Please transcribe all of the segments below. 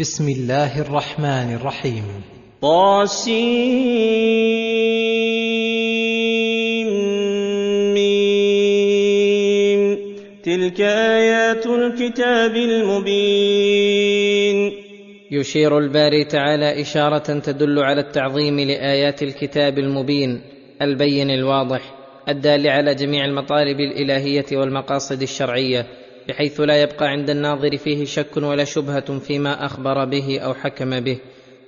بسم الله الرحمن الرحيم. طاسيم تلك آيات الكتاب المبين. يشير الباري تعالى إشارة تدل على التعظيم لآيات الكتاب المبين البين الواضح الدال على جميع المطالب الإلهية والمقاصد الشرعية. بحيث لا يبقى عند الناظر فيه شك ولا شبهة فيما أخبر به أو حكم به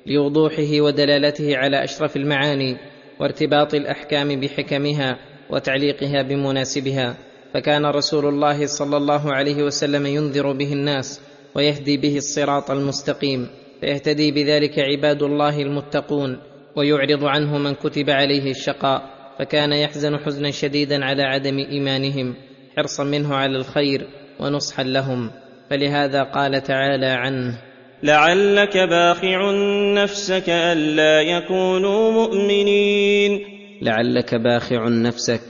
لوضوحه ودلالته على أشرف المعاني وارتباط الأحكام بحكمها وتعليقها بمناسبها. فكان رسول الله صلى الله عليه وسلم ينذر به الناس ويهدي به الصراط المستقيم فيهتدي بذلك عباد الله المتقون ويعرض عنه من كتب عليه الشقاء. فكان يحزن حزنا شديدا على عدم إيمانهم حرصا منه على الخير. ونصحا لهم. فلهذا قال تعالى عنه لعلك باخع نفسك ألا يكونوا مؤمنين. لعلك باخع نفسك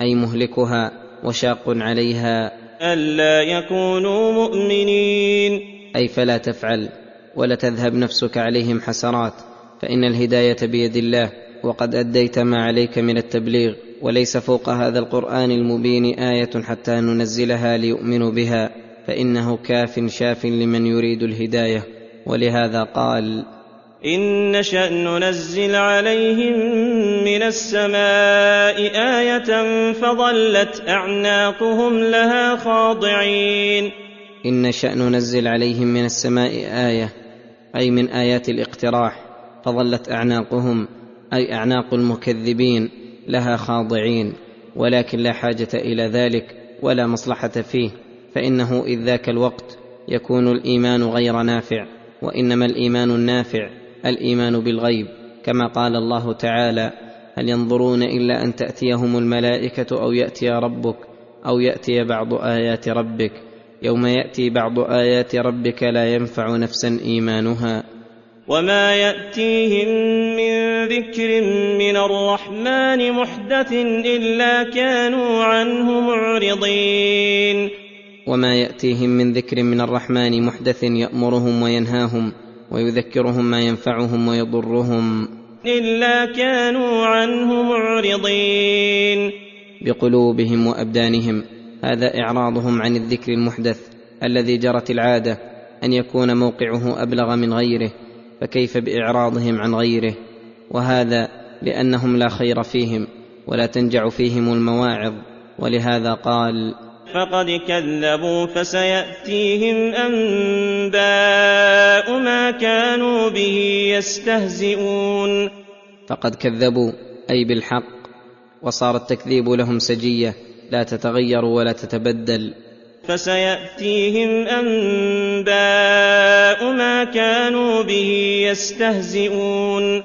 أي مهلكها وشاق عليها. ألا يكونوا مؤمنين. أي فلا تفعل ولا تذهب نفسك عليهم حسرات فإن الهداية بيد الله وقد أديت ما عليك من التبليغ. وليس فوق هذا القرآن المبين آية حتى ننزلها ليؤمنوا بها فإنه كاف شاف لمن يريد الهداية ولهذا قال إن نشأ ننزل عليهم من السماء آية فظلت أعناقهم لها خاضعين. إن نشأ ننزل عليهم من السماء آية أي من آيات الاقتراح فظلت أعناقهم أي أعناق المكذبين. لها خاضعين ولكن لا حاجة إلى ذلك ولا مصلحة فيه فإنه إذ ذاك الوقت يكون الإيمان غير نافع وإنما الإيمان النافع الإيمان بالغيب. كما قال الله تعالى هل ينظرون إلا أن تأتيهم الملائكة أو يأتي ربك أو يأتي بعض آيات ربك. يوم يأتي بعض آيات ربك لا ينفع نفسا إيمانها. وما يأتيهم من ذكر من الرحمن محدث إلا كانوا عنه معرضين وما ياتيهم من ذكر من الرحمن محدث يامرهم وينهاهم ويذكرهم ما ينفعهم ويضرهم إلا كانوا عنه معرضين بقلوبهم وابدانهم هذا اعراضهم عن الذكر المحدث الذي جرت العاده ان يكون موقعه ابلغ من غيره فكيف بإعراضهم عن غيره؟ وهذا لأنهم لا خير فيهم ولا تنجع فيهم المواعظ ولهذا قال فقد كذبوا فسيأتيهم أنباء ما كانوا به يستهزئون. فقد كذبوا أي بالحق وصار التكذيب لهم سجية لا تتغير ولا تتبدل. فسيأتيهم أنباء ما كانوا به يستهزئون.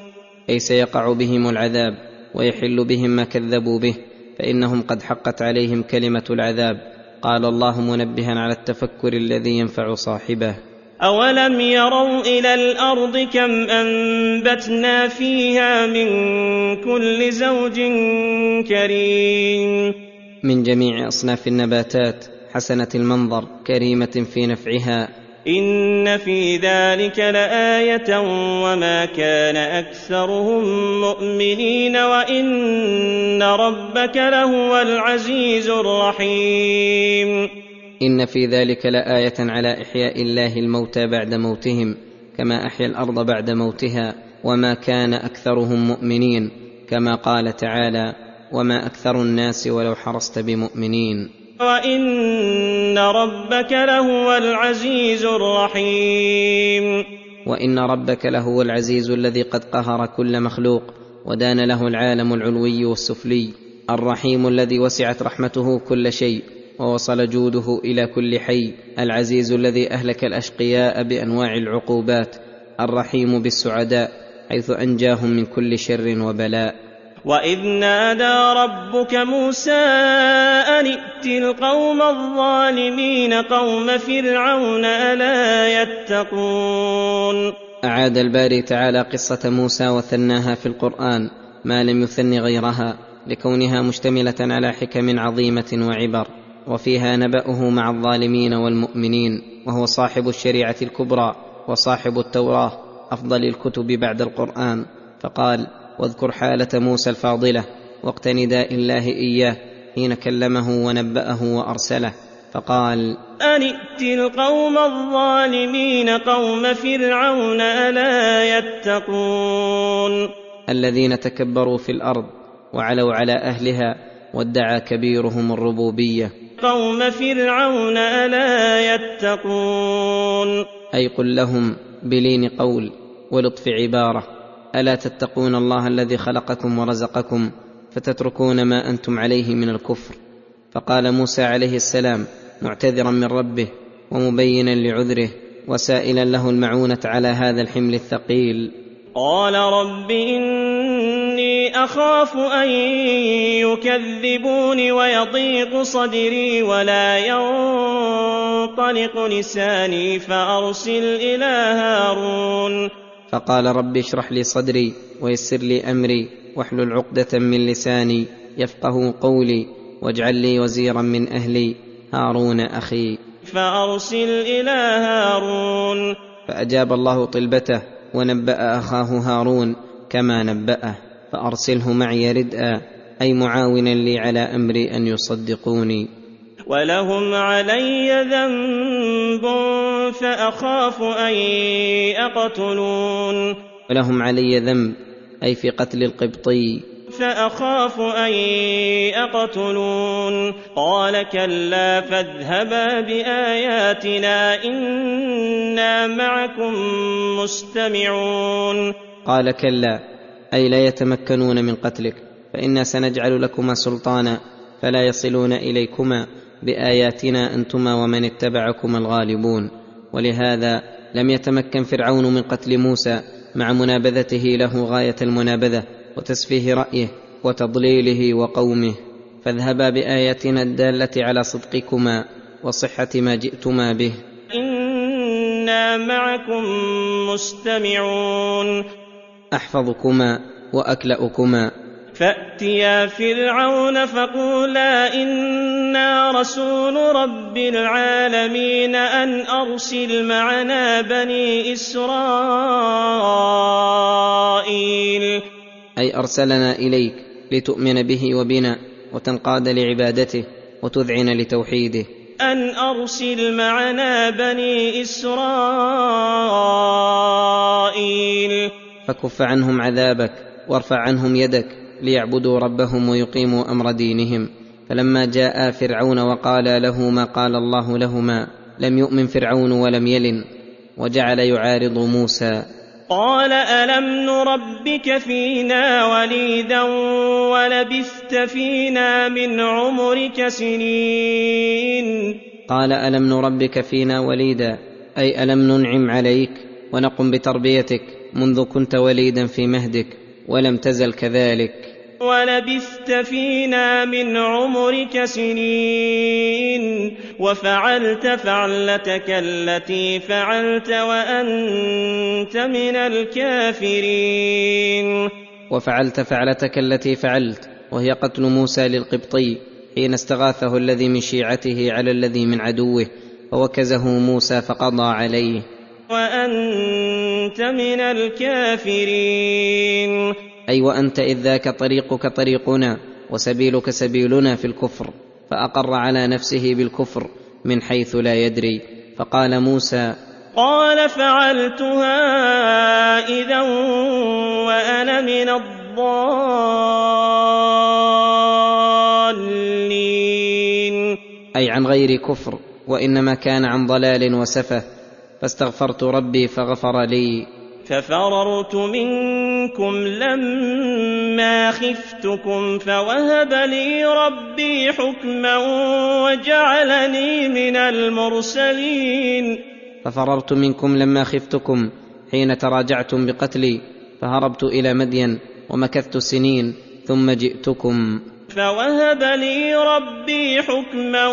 أي سيقع بهم العذاب ويحل بهم ما كذبوا به فإنهم قد حقت عليهم كلمة العذاب. قال الله منبها على التفكر الذي ينفع صاحبه. أولم يروا إلى الأرض كم أنبتنا فيها من كل زوج كريم. من جميع أصناف النباتات حسنة المنظر كريمة في نفعها. إن في ذلك لآية وما كان أكثرهم مؤمنين وإن ربك لهو العزيز الرحيم. إن في ذلك لآية على إحياء الله الموتى بعد موتهم كما أحيا الأرض بعد موتها وما كان أكثرهم مؤمنين كما قال تعالى وما أكثر الناس ولو حرصت بمؤمنين وإن ربك لهو العزيز الرحيم. وان ربك لهو العزيز الذي قد قهر كل مخلوق ودان له العالم العلوي والسفلي الرحيم الذي وسعت رحمته كل شيء ووصل جوده إلى كل حي. العزيز الذي اهلك الاشقياء بانواع العقوبات الرحيم بالسعداء حيث انجاهم من كل شر وبلاء. وإذ نادى ربك موسى أن ائت القوم الظالمين قوم فرعون ألا يتقون أعاد الباري تعالى قصة موسى وثناها في القرآن ما لم يثن غيرها لكونها مشتملة على حكم عظيمة وعبر وفيها نبأه مع الظالمين والمؤمنين وهو صاحب الشريعة الكبرى وصاحب التوراة أفضل الكتب بعد القرآن فقال واذكر حالة موسى الفاضلة وقت نداء الله إياه حين كلمه ونبأه وأرسله فقال أن ائت القوم الظالمين قوم فرعون ألا يتقون؟ الذين تكبروا في الأرض وعلوا على أهلها وادعى كبيرهم الربوبية. قوم فرعون ألا يتقون؟ أي قل لهم بلين قول ولطف عبارة. ألا تتقون الله الذي خلقكم ورزقكم فتتركون ما أنتم عليه من الكفر؟ فقال موسى عليه السلام معتذرا من ربه ومبينا لعذره وسائلا له المعونة على هذا الحمل الثقيل. قال رب إني أخاف أن يكذبون ويضيق صدري ولا ينطلق لساني فأرسل إلى هارون. فقال رب اشرح لي صدري ويسر لي أمري واحلل عقدة من لساني يفقه قولي واجعل لي وزيرا من أهلي. هارون أخي. فأرسل إلى هارون. فأجاب الله طلبته ونبأ أخاه هارون كما نبأه. فأرسله معي ردءا أي معاونا لي على أمري أن يصدقوني. ولهم علي ذنب فأخاف أن يقتلون ولهم علي ذنب أي في قتل القبطي. فأخاف أن يقتلون قال كلا فاذهبا بآياتنا إنا معكم مستمعون قال كلا أي لا يتمكنون من قتلك فإنا سنجعل لكما سلطانا فلا يصلون إليكما. بآياتنا أنتما ومن اتبعكما الغالبون. ولهذا لم يتمكن فرعون من قتل موسى مع منابذته له غاية المنابذة وتسفيه رأيه وتضليله وقومه. فاذهبا بآياتنا الدالة على صدقكما وصحة ما جئتما به. إنا معكم مستمعون. أحفظكما وأكلأكما فأتيا فرعون فقولا إنا رسول رب العالمين أن أرسل معنا بني إسرائيل أي أرسلنا إليك لتؤمن به وبنا وتنقاد لعبادته وتذعن لتوحيده. أن أرسل معنا بني إسرائيل فكف عنهم عذابك وارفع عنهم يدك ليعبدوا ربهم ويقيموا أمر دينهم. فلما جاء فرعون وقال له ما قال الله لهما لم يؤمن فرعون ولم يلن وجعل يعارض موسى. قال ألم نربك فينا وليدا ولبثت فينا من عمرك سنين؟ قال ألم نربك فينا وليدا أي ألم ننعم عليك ونقم بتربيتك منذ كنت وليدا في مهدك. ولم تزل كذلك. ولبثت فينا من عمرك سنين وفعلت فعلتك التي فعلت وأنت من الكافرين. وفعلت فعلتك التي فعلت وهي قتل موسى للقبطي حين استغاثه الذي من شيعته على الذي من عدوه فوكزه موسى فقضى عليه. وأنت من الكافرين. أي وأنت إذ ذاك طريقك طريقنا وسبيلك سبيلنا في الكفر فأقر على نفسه بالكفر من حيث لا يدري. فقال موسى قال فعلتها إذا وأنا من الضالين. أي عن غير كفر وإنما كان عن ضلال وسفه. فاستغفرت ربي فغفر لي. ففررت منكم لما خفتكم فوهب لي ربي حكما وجعلني من المرسلين. ففررت منكم لما خفتكم حين تراجعتم بقتلي فهربت إلى مدين ومكثت سنين ثم جئتكم. فوهب لي ربي حكما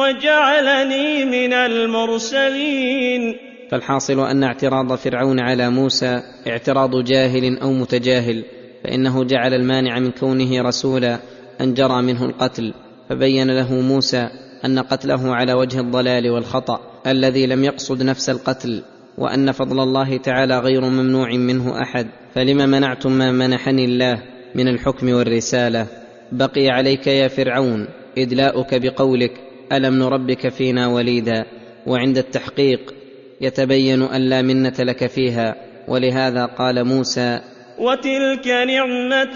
وجعلني من المرسلين. فالحاصل أن اعتراض فرعون على موسى اعتراض جاهل أو متجاهل فإنه جعل المانع من كونه رسولا أن جرى منه القتل فبين له موسى أن قتله على وجه الضلال والخطأ الذي لم يقصد نفس القتل وأن فضل الله تعالى غير ممنوع منه أحد فلم منعتم ما منحني الله من الحكم والرسالة؟ بقي عليك يا فرعون ادلاؤك بقولك ألم نربك فينا وليدا؟ وعند التحقيق يتبين أن لا منة لك فيها ولهذا قال موسى وتلك نعمة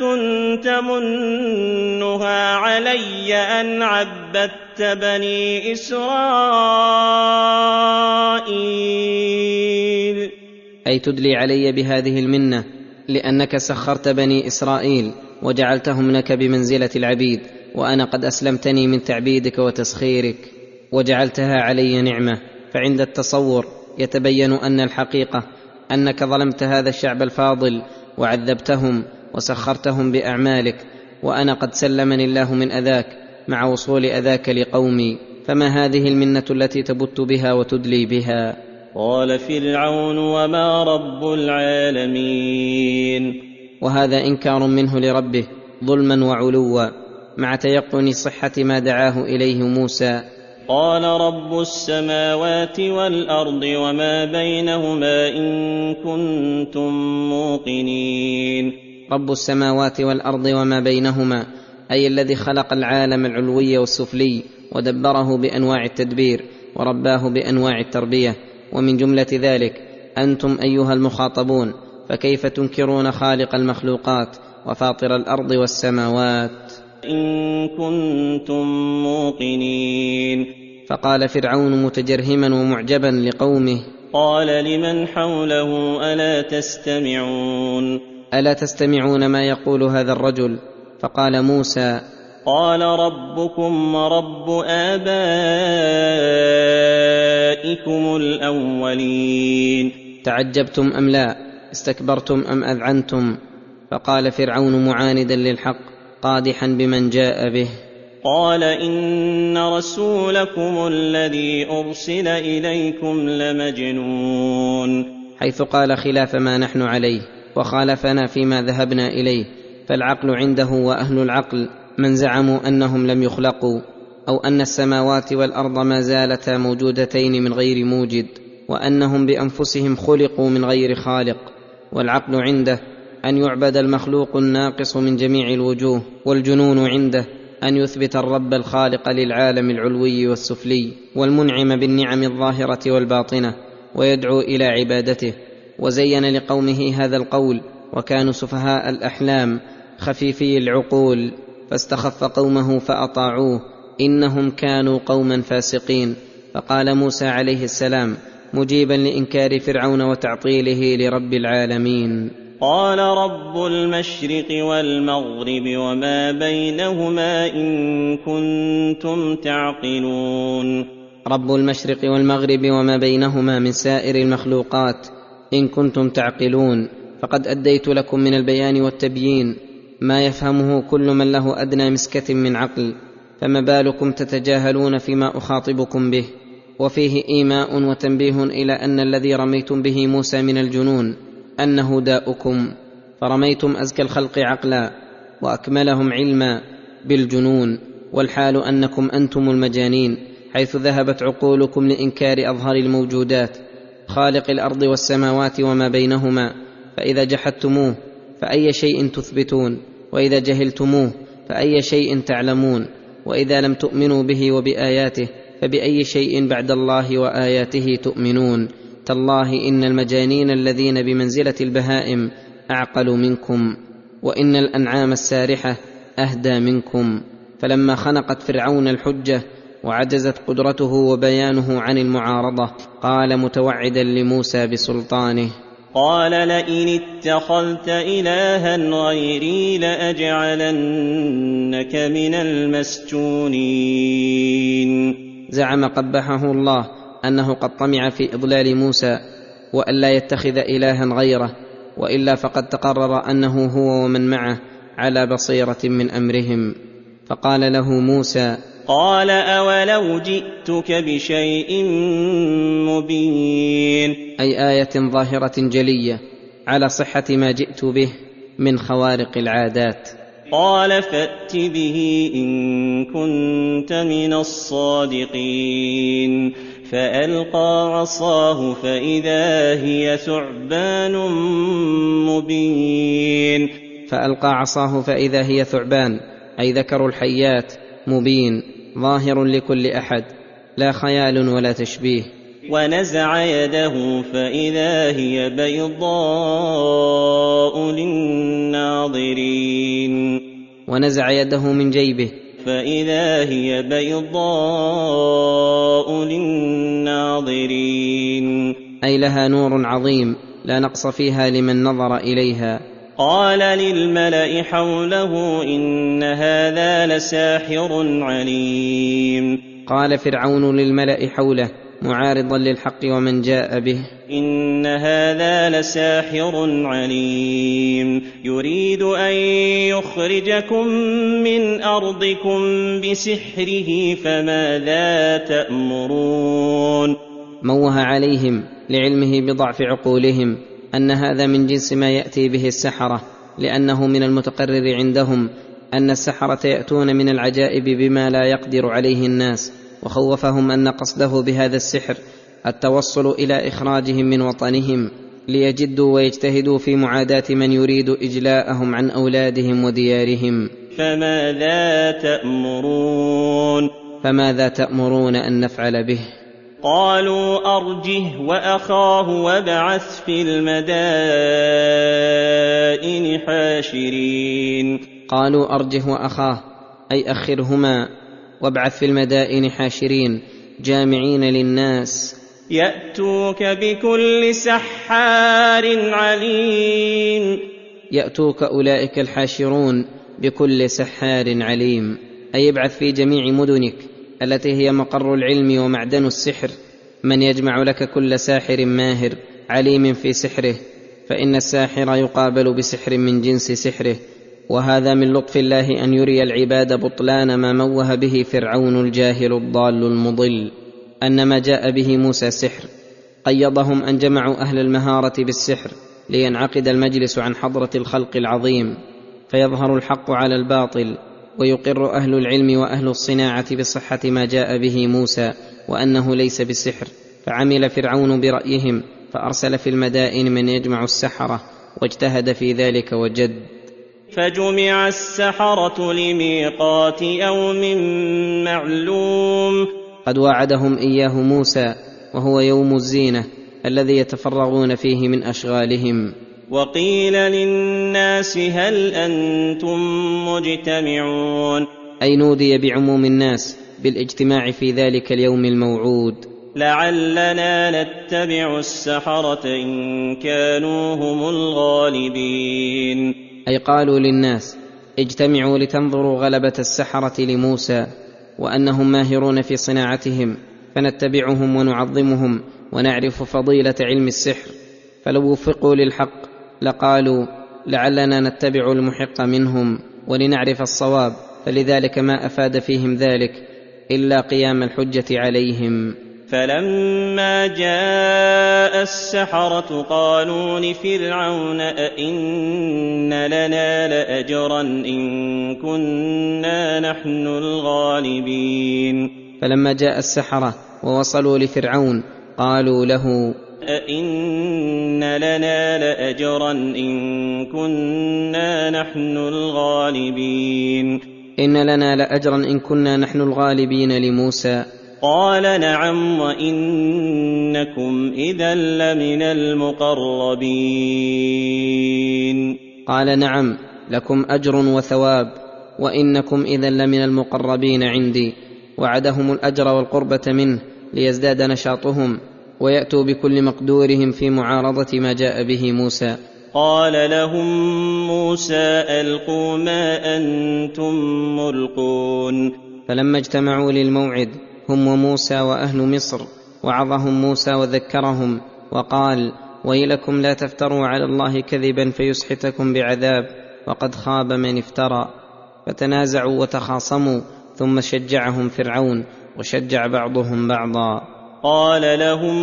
تمنها علي أن عبدت بني إسرائيل. أي تدلي علي بهذه المنة؟ لأنك سخرت بني إسرائيل وجعلتهم لك بمنزلة العبيد وأنا قد أسلمتني من تعبيدك وتسخيرك وجعلتها علي نعمة فعند التصور يتبين أن الحقيقة أنك ظلمت هذا الشعب الفاضل وعذبتهم وسخرتهم بأعمالك وأنا قد سلمني الله من أذاك مع وصول أذاك لقومي فما هذه المنة التي تبت بها وتدلي بها؟ قال فرعون وما رب العالمين. وهذا إنكار منه لربه ظلما وعلوا مع تيقن صحة ما دعاه إليه موسى. قال رب السماوات والأرض وما بينهما إن كنتم موقنين. رب السماوات والأرض وما بينهما أي الذي خلق العالم العلوي والسفلي ودبره بأنواع التدبير ورباه بأنواع التربية. ومن جملة ذلك أنتم أيها المخاطبون فكيف تنكرون خالق المخلوقات وفاطر الأرض والسماوات؟ إن كنتم موقنين. فقال فرعون متجرهما ومعجبا لقومه قال لمن حوله ألا تستمعون؟ ألا تستمعون ما يقول هذا الرجل؟ فقال موسى قال ربكم ورب آبائكم الأولين. تعجبتم أم لا؟ استكبرتم أم أذعنتم؟ فقال فرعون معاندا للحق قادحا بمن جاء به. قال إن رسولكم الذي أرسل إليكم لمجنون. حيث قال خلاف ما نحن عليه وخالفنا فيما ذهبنا إليه فالعقل عنده وأهل العقل. من زعموا أنهم لم يخلقوا أو أن السماوات والأرض ما زالتا موجودتين من غير موجد وأنهم بأنفسهم خلقوا من غير خالق والعقل عنده أن يعبد المخلوق الناقص من جميع الوجوه والجنون عنده أن يثبت الرب الخالق للعالم العلوي والسفلي والمنعم بالنعم الظاهرة والباطنة ويدعو إلى عبادته وزين لقومه هذا القول وكانوا سفهاء الأحلام خفيفي العقول. فاستخف قومه فأطاعوه إنهم كانوا قوما فاسقين. فقال موسى عليه السلام مجيبا لإنكار فرعون وتعطيله لرب العالمين. قال رب المشرق والمغرب وما بينهما إن كنتم تعقلون. رب المشرق والمغرب وما بينهما من سائر المخلوقات إن كنتم تعقلون. فقد أديت لكم من البيان والتبيين ما يفهمه كل من له أدنى مسكة من عقل فما بالكم تتجاهلون فيما أخاطبكم به وفيه إيماء وتنبيه إلى أن الذي رميتم به موسى من الجنون أنه داؤكم فرميتم أزكى الخلق عقلا وأكملهم علما بالجنون والحال أنكم أنتم المجانين حيث ذهبت عقولكم لإنكار اظهر الموجودات خالق الأرض والسماوات وما بينهما فإذا جحدتموه فأي شيء تثبتون وإذا جهلتموه فأي شيء تعلمون وإذا لم تؤمنوا به وبآياته فبأي شيء بعد الله وآياته تؤمنون. تالله إن المجانين الذين بمنزلة البهائم أعقل منكم وإن الأنعام السارحة أهدى منكم. فلما خنقت فرعون الحجة وعجزت قدرته وبيانه عن المعارضة قال متوعدا لموسى بسلطانه قال لئن اتخذت إلها غيري لأجعلنك من المسجونين. زعم قبحه الله أنه قد طمع في إضلال موسى وأن لا يتخذ إلها غيره وإلا فقد تقرر أنه هو ومن معه على بصيرة من أمرهم. فقال له موسى قال أولو جئتك بشيء مبين. أي آية ظاهرة جلية على صحة ما جئت به من خوارق العادات. قال فأت به إن كنت من الصادقين. فألقى عصاه فإذا هي ثعبان مبين. فألقى عصاه فإذا هي ثعبان أي ذكر الحيات مبين ظاهر لكل أحد لا خيال ولا تشبيه. ونزع يده فإذا هي بيضاء للناظرين. ونزع يده من جيبه. فإذا هي بيضاء للناظرين. أي لها نور عظيم لا نقص فيها لمن نظر إليها. قال للملأ حوله إن هذا لساحر عليم. قال فرعون للملأ حوله معارضا للحق ومن جاء به. إن هذا لساحر عليم. يريد أن يخرجكم من أرضكم بسحره فماذا تأمرون؟ موه عليهم لعلمه بضعف عقولهم. أن هذا من جنس ما يأتي به السحرة لأنه من المتقرر عندهم أن السحرة يأتون من العجائب بما لا يقدر عليه الناس وخوفهم أن قصده بهذا السحر التوصل إلى إخراجهم من وطنهم ليجدوا ويجتهدوا في معاداة من يريد إجلاءهم عن أولادهم وديارهم. فماذا تأمرون؟ فماذا تأمرون أن نفعل به؟ قالوا أرجه وأخاه وابعث في المدائن حاشرين. قالوا أرجه وأخاه أي أخرهما وابعث في المدائن حاشرين جامعين للناس. يأتوك بكل سحار عليم. يأتوك أولئك الحاشرون بكل سحار عليم. أي ابعث في جميع مدنك. التي هي مقر العلم ومعدن السحر. من يجمع لك كل ساحر ماهر عليم في سحره فإن الساحر يقابل بسحر من جنس سحره. وهذا من لطف الله أن يري العباد بطلان ما موه به فرعون الجاهل الضال المضل أن ما جاء به موسى سحر. قيضهم أن جمعوا أهل المهارة بالسحر لينعقد المجلس عن حضرة الخلق العظيم. فيظهر الحق على الباطل ويقر أهل العلم وأهل الصناعة بصحة ما جاء به موسى وأنه ليس بسحر فعمل فرعون برأيهم فأرسل في المدائن من يجمع السحرة واجتهد في ذلك وجد. فجمع السحرة لميقات يوم معلوم. قد وعدهم إياه موسى وهو يوم الزينة الذي يتفرغون فيه من أشغالهم. وقيل للناس هل أنتم مجتمعون؟ أي نودي بعموم الناس بالاجتماع في ذلك اليوم الموعود. لعلنا نتبع السحرة إن كانوا هم الغالبين. أي قالوا للناس اجتمعوا لتنظروا غلبة السحرة لموسى وأنهم ماهرون في صناعتهم فنتبعهم ونعظمهم ونعرف فضيلة علم السحر فلو وفقوا للحق لقالوا لعلنا نتبع المحق منهم ولنعرف الصواب فلذلك ما أفاد فيهم ذلك إلا قيام الحجة عليهم. فلما جاء السحرة قالوا لفرعون أئن لنا لأجرا إن كنا نحن الغالبين. فلما جاء السحرة ووصلوا لفرعون قالوا له أئن لنا لأجرا إن كنا نحن الغالبين. إن لنا لأجرا إن كنا نحن الغالبين لموسى. قال نعم وإنكم إذا لمن المقربين. قال نعم لكم أجر وثواب وإنكم إذا لمن المقربين عندي. وعدهم الأجر والقربة منه ليزداد نشاطهم. ويأتوا بكل مقدورهم في معارضة ما جاء به موسى. قال لهم موسى ألقوا ما أنتم ملقون. فلما اجتمعوا للموعد هم وموسى وأهل مصر وعظهم موسى وذكرهم وقال ويلكم لا تفتروا على الله كذبا فيسحتكم بعذاب وقد خاب من افترى. فتنازعوا وتخاصموا ثم شجعهم فرعون وشجع بعضهم بعضا. قال لهم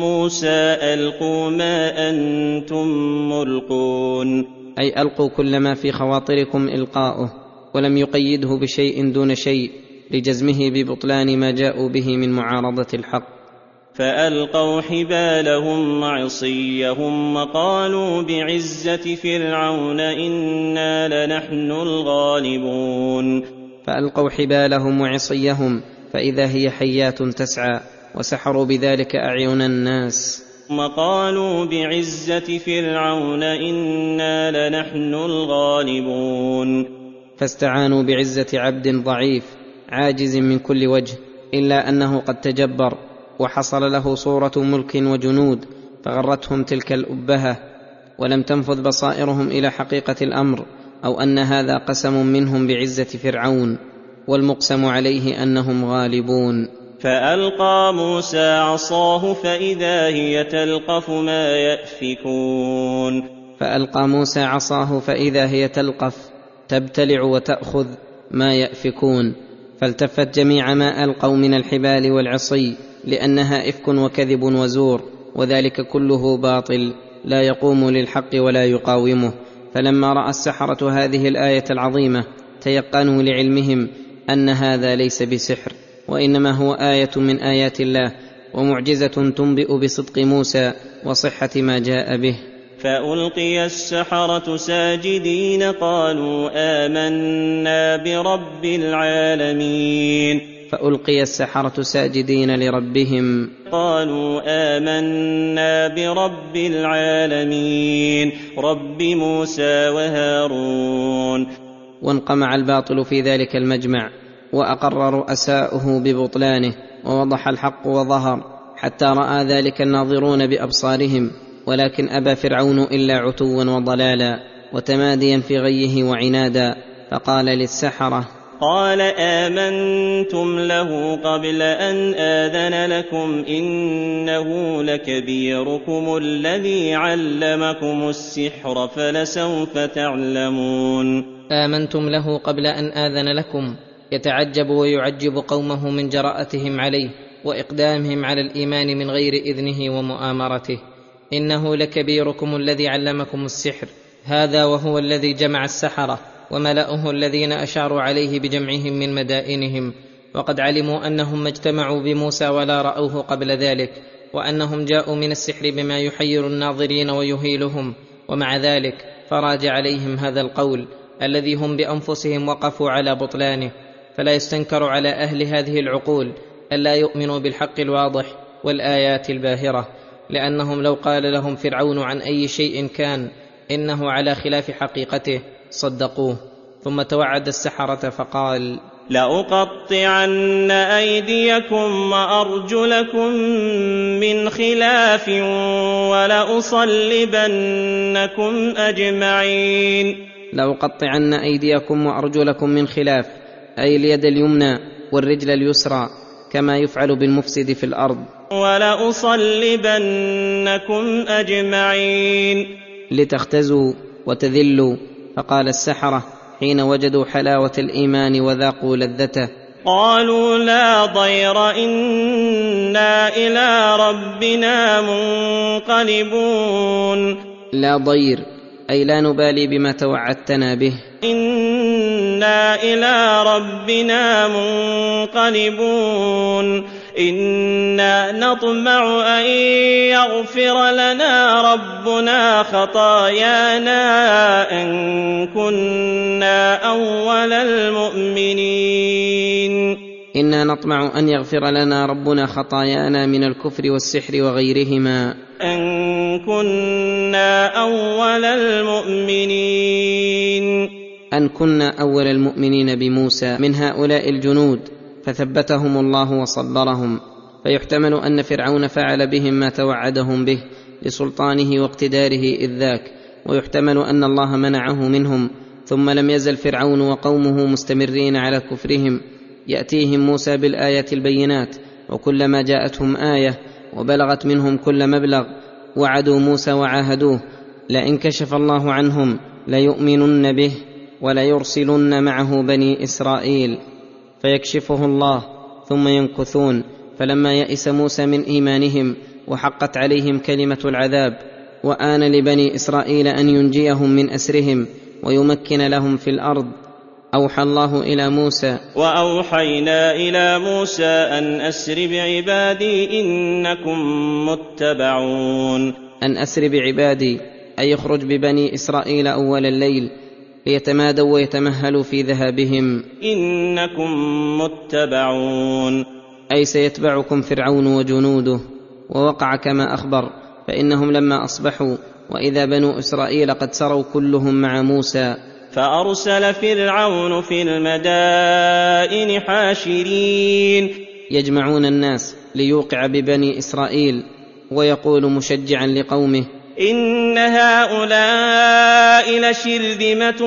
موسى ألقوا ما أنتم ملقون. أي ألقوا كل ما في خواطركم إلقاؤه ولم يقيده بشيء دون شيء لجزمه ببطلان ما جاءوا به من معارضة الحق. فألقوا حبالهم وعصيهم وقالوا بعزة فرعون إنا لنحن الغالبون. فألقوا حبالهم وعصيهم فإذا هي حيات تسعى. وسحروا بذلك أعين الناس. وقالوا بعزة فرعون إنا لنحن الغالبون. فاستعانوا بعزة عبد ضعيف عاجز من كل وجه إلا أنه قد تجبر وحصل له صورة ملك وجنود فغرتهم تلك الأبهة. ولم تنفذ بصائرهم إلى حقيقة الأمر أو أن هذا قسم منهم بعزة فرعون والمقسم عليه أنهم غالبون. فألقى موسى عصاه فإذا هي تلقف ما يأفكون. فألقى موسى عصاه فإذا هي تلقف تبتلع وتأخذ ما يأفكون. فالتفت جميع ما ألقوا من الحبال والعصي لأنها إفك وكذب وزور وذلك كله باطل لا يقوم للحق ولا يقاومه. فلما رأى السحرة هذه الآية العظيمة تيقنوا لعلمهم أن هذا ليس بسحر. وإنما هو آية من آيات الله ومعجزة تنبئ بصدق موسى وصحة ما جاء به. فألقي السحرة ساجدين قالوا آمنا برب العالمين. فألقي السحرة ساجدين لربهم. قالوا آمنا برب العالمين. رب موسى وهارون. وانقمع الباطل في ذلك المجمع. وأقر رؤساؤه ببطلانه ووضح الحق وظهر حتى رأى ذلك الناظرون بأبصارهم ولكن أبى فرعون إلا عتوا وضلالا وتماديا في غيه وعنادا فقال للسحرة قال آمنتم له قبل أن آذن لكم إنه لكبيركم الذي علمكم السحر فلسوف تعلمون. آمنتم له قبل أن آذن لكم يتعجب ويعجب قومه من جراءتهم عليه وإقدامهم على الإيمان من غير إذنه ومؤامرته. إنه لكبيركم الذي علمكم السحر. هذا وهو الذي جمع السحرة وملأه الذين أشاروا عليه بجمعهم من مدائنهم. وقد علموا أنهم ما اجتمعوا بموسى ولا رأوه قبل ذلك وأنهم جاءوا من السحر بما يحير الناظرين ويهيلهم. ومع ذلك فراج عليهم هذا القول الذي هم بأنفسهم وقفوا على بطلانه. فلا يستنكر على أهل هذه العقول الا يؤمنوا بالحق الواضح والآيات الباهرة لأنهم لو قال لهم فرعون عن أي شيء كان إنه على خلاف حقيقته صدقوه. ثم توعد السحرة فقال لأقطعن أيديكم وأرجلكم من خلاف ولأصلبنكم أجمعين. لأقطعن أيديكم وأرجلكم من خلاف أي اليد اليمنى والرجل اليسرى كما يفعل بالمفسد في الأرض. ولأصلبنكم أجمعين. لتختزوا وتذلوا فقال السحرة حين وجدوا حلاوة الإيمان وذاقوا لذته. قالوا لا ضير إنا إلى ربنا منقلبون. لا ضير أي لا نبالي بما توعدتنا به. إنا إلى ربنا منقلبون. إنا نطمع أن يغفر لنا ربنا خطايانا إن كنا أول المؤمنين. إنا نطمع أن يغفر لنا ربنا خطايانا من الكفر والسحر وغيرهما. أن كنا أول المؤمنين. أن كنا أول المؤمنين بموسى من هؤلاء الجنود فثبتهم الله وصبرهم. فيحتمل أن فرعون فعل بهم ما توعدهم به لسلطانه واقتداره إذ ذاك. ويحتمل أن الله منعه منهم ثم لم يزل فرعون وقومه مستمرين على كفرهم. يأتيهم موسى بالايات البينات وكلما جاءتهم آية وبلغت منهم كل مبلغ وعدوا موسى وعاهدوه لئن كشف الله عنهم ليؤمنن به وليرسلن معه بني إسرائيل فيكشفه الله ثم ينكثون. فلما يئس موسى من إيمانهم وحقت عليهم كلمة العذاب وآن لبني إسرائيل أن ينجيهم من أسرهم ويمكن لهم في الأرض أوحى الله إلى موسى. وأوحينا إلى موسى أن أسر بعبادي إنكم متبعون. أن أسر بعبادي أي يخرج ببني إسرائيل أول الليل ليتمادوا ويتمهلوا في ذهابهم. إنكم متبعون. أي سيتبعكم فرعون وجنوده ووقع كما أخبر فإنهم لما أصبحوا وإذا بنو إسرائيل قد سروا كلهم مع موسى. فأرسل فرعون في المدائن حاشرين. يجمعون الناس ليوقع ببني إسرائيل ويقول مشجعا لقومه إن هؤلاء لشرذمة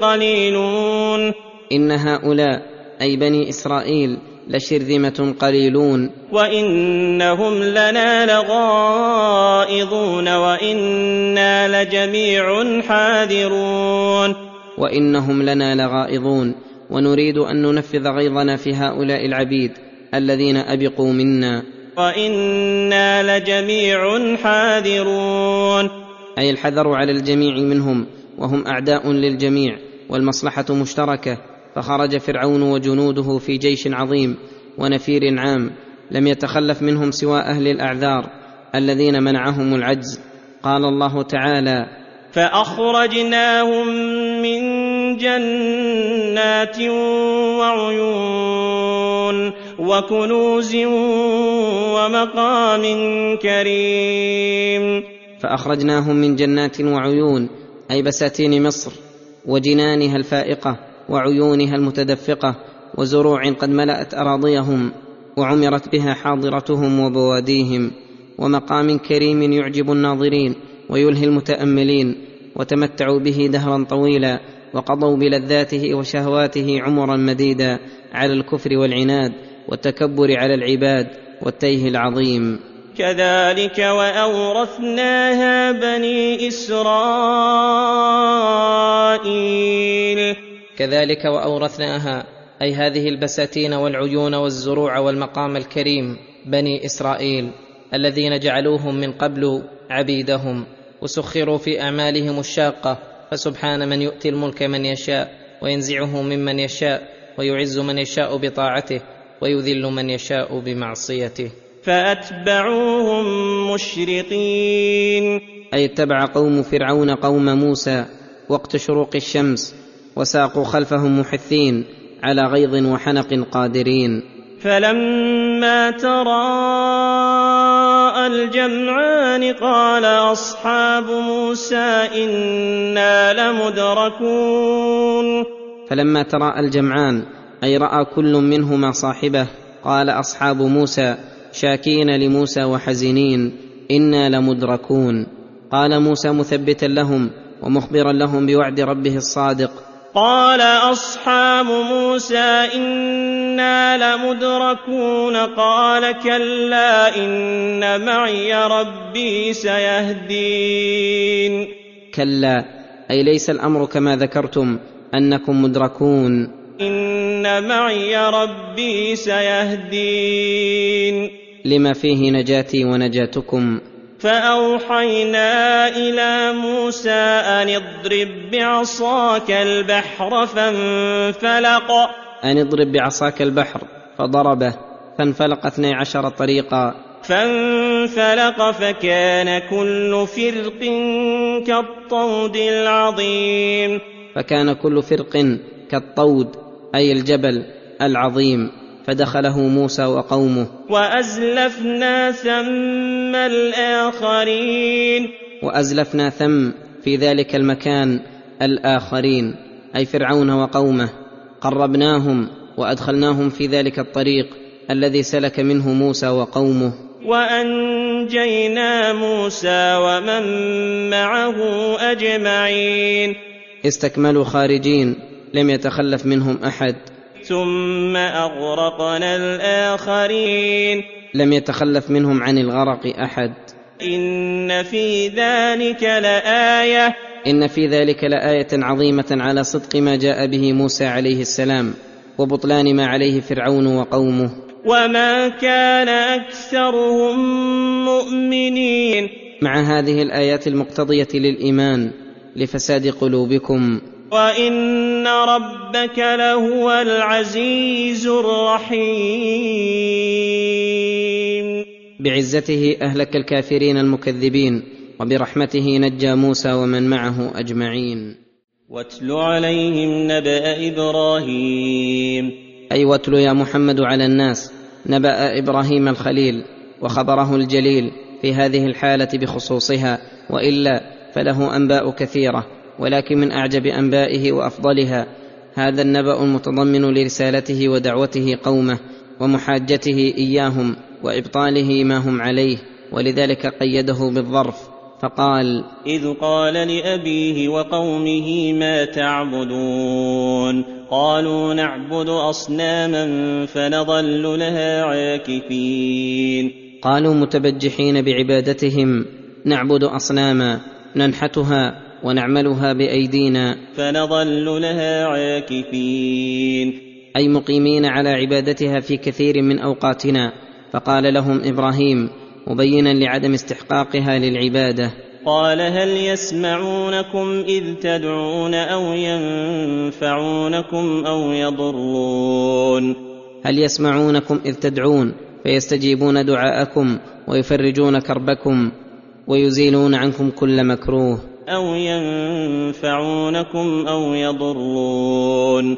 قليلون. إن هؤلاء أي بني إسرائيل لشرذمة قليلون. وإنهم لنا لغائظون وإنا لجميع حاذرون. وإنهم لنا لغائظون ونريد أن ننفذ غيظنا في هؤلاء العبيد الذين أبقوا منا. وإنا لجميع حاذرون. أي الحذر على الجميع منهم وهم أعداء للجميع والمصلحة مشتركة فخرج فرعون وجنوده في جيش عظيم ونفير عام لم يتخلف منهم سوى أهل الأعذار الذين منعهم العجز. قال الله تعالى فأخرجناهم من جنات وعيون وكنوز ومقام كريم. فأخرجناهم من جنات وعيون أي بساتين مصر وجنانها الفائقة وعيونها المتدفقة وزروع قد ملأت أراضيهم وعمرت بها حاضرتهم وبواديهم ومقام كريم يعجب الناظرين. ويلهي المتأملين وتمتعوا به دهرا طويلا وقضوا بلذاته وشهواته عمرا مديدا على الكفر والعناد والتكبر على العباد والتيه العظيم. كذلك وأورثناها بني إسرائيل. كذلك وأورثناها أي هذه البساتين والعيون والزروع والمقام الكريم بني إسرائيل الذين جعلوهم من قبل عبيدهم. وسخروا في أعمالهم الشاقة. فسبحان من يؤتي الملك من يشاء وينزعه ممن يشاء ويعز من يشاء بطاعته ويذل من يشاء بمعصيته. فأتبعوهم مشرقين. أي اتبع قوم فرعون قوم موسى وقت شروق الشمس وساقوا خلفهم محثين على غيظ وحنق قادرين. فلما تراءى الجمعان قال أصحاب موسى إنا لمدركون. فلما تراءى الجمعان أي رأى كل منهما صاحبه قال أصحاب موسى شاكين لموسى وحزنين إنا لمدركون. قال موسى مثبتا لهم ومخبرا لهم بوعد ربه الصادق قال أصحاب موسى إنا لمدركون قال كلا إن معي ربي سيهدين. كلا أي ليس الأمر كما ذكرتم أنكم مدركون. إن معي ربي سيهدين. لما فيه نجاتي ونجاتكم. فأوحينا إلى موسى أن اضرب بعصاك البحر فانفلق. أن اضرب بعصاك البحر فضربه فانفلق اثني عشر طريقا. فانفلق فكان كل فرق كالطود العظيم. فكان كل فرق كالطود أي الجبل العظيم. فدخله موسى وقومه. وأزلفنا ثم الآخرين. وأزلفنا ثم في ذلك المكان الآخرين أي فرعون وقومه. قربناهم وأدخلناهم في ذلك الطريق الذي سلك منه موسى وقومه. وأنجينا موسى ومن معه أجمعين. استكملوا خارجين لم يتخلف منهم أحد. ثم أغرقنا الآخرين. لم يتخلف منهم عن الغرق أحد. إن في ذلك لآية. إن في ذلك لآية عظيمة على صدق ما جاء به موسى عليه السلام وبطلان ما عليه فرعون وقومه. وما كان أكثرهم مؤمنين. مع هذه الآيات المقتضية للإيمان لفساد قلوبكم. وان ربك لهو العزيز الرحيم. بعزته أهلك الكافرين المكذبين وبرحمته نجى موسى ومن معه أجمعين. واتل عليهم نبأ إبراهيم. أي واتل يا محمد على الناس نبأ إبراهيم الخليل وخبره الجليل في هذه الحالة بخصوصها وإلا فله أنباء كثيرة. ولكن من أعجب أنبائه وأفضلها هذا النبأ المتضمن لرسالته ودعوته قومه ومحاجته إياهم وإبطاله ما هم عليه ولذلك قيده بالظرف فقال إذ قال لأبيه وقومه ما تعبدون؟ قالوا نعبد أصناما فنظل لها عاكفين. قالوا متبجحين بعبادتهم نعبد أصناما ننحتها ونعملها بأيدينا. فنظل لها عاكفين. أي مقيمين على عبادتها في كثير من أوقاتنا. فقال لهم إبراهيم مبينا لعدم استحقاقها للعبادة. قال هل يسمعونكم إذ تدعون أو ينفعونكم أو يضرون؟ هل يسمعونكم إذ تدعون؟ فيستجيبون دعاءكم ويفرجون كربكم ويزيلون عنكم كل مكروه. أو ينفعونكم أو يضرون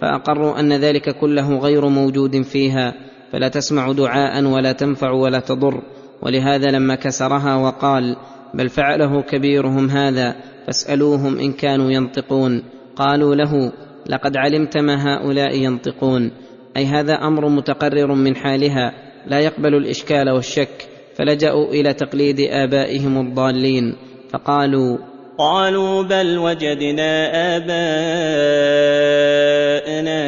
فأقروا أن ذلك كله غير موجود فيها فلا تسمع دعاء ولا تنفع ولا تضر. ولهذا لما كسرها وقال بل فعله كبيرهم هذا فاسألوهم إن كانوا ينطقون قالوا له لقد علمت ما هؤلاء ينطقون أي هذا أمر متقرر من حالها لا يقبل الإشكال والشك فلجأوا إلى تقليد آبائهم الضالين فقالوا قالوا بل وجدنا آباءنا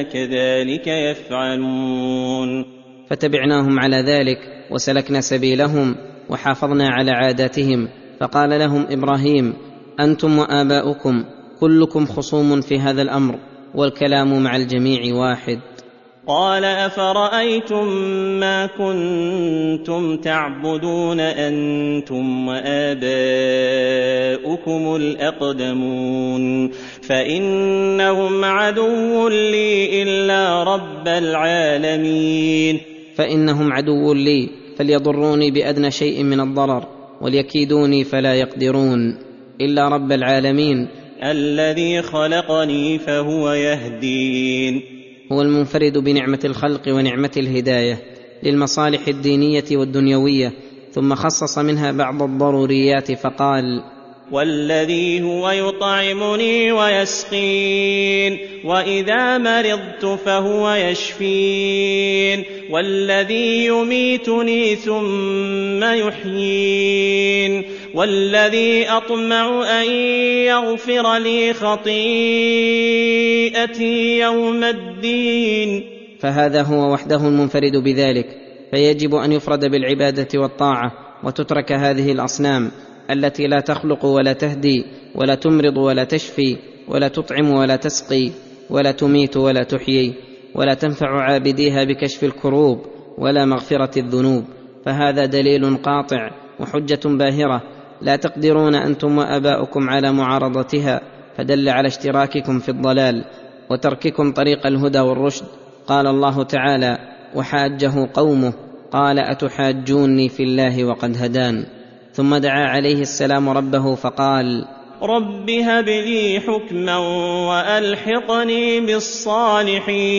كذلك يفعلون. فتبعناهم على ذلك وسلكنا سبيلهم وحافظنا على عاداتهم. فقال لهم إبراهيم أنتم وآباؤكم كلكم خصوم في هذا الأمر والكلام مع الجميع واحد. قال أفرأيتم ما كنتم تعبدون أنتم وآباؤكم الأقدمون فإنهم عدو لي إلا رب العالمين. فإنهم عدو لي فليضروني بأدنى شيء من الضرر وليكيدوني فلا يقدرون إلا رب العالمين. الذي خلقني فهو يهدين. هو المنفرد بنعمة الخلق ونعمة الهداية للمصالح الدينية والدنيوية ثم خصص منها بعض الضروريات فقال والذي هو يطعمني ويسقين وإذا مرضت فهو يشفين والذي يميتني ثم يحيين. والذي أطمع أن يغفر لي خطيئتي يوم الدين. فهذا هو وحده المنفرد بذلك فيجب أن يفرد بالعبادة والطاعة وتترك هذه الأصنام التي لا تخلق ولا تهدي ولا تمرض ولا تشفي ولا تطعم ولا تسقي ولا تميت ولا تحيي ولا تنفع عابديها بكشف الكروب ولا مغفرة الذنوب. فهذا دليل قاطع وحجة باهرة لا تقدرون أنتم وأباؤكم على معارضتها فدل على اشتراككم في الضلال وترككم طريق الهدى والرشد. قال الله تعالى وحاجه قومه قال أتحاجوني في الله وقد هدان ثم دعا عليه السلام ربه فقال رب هب لي حكما وألحقني بالصالحين.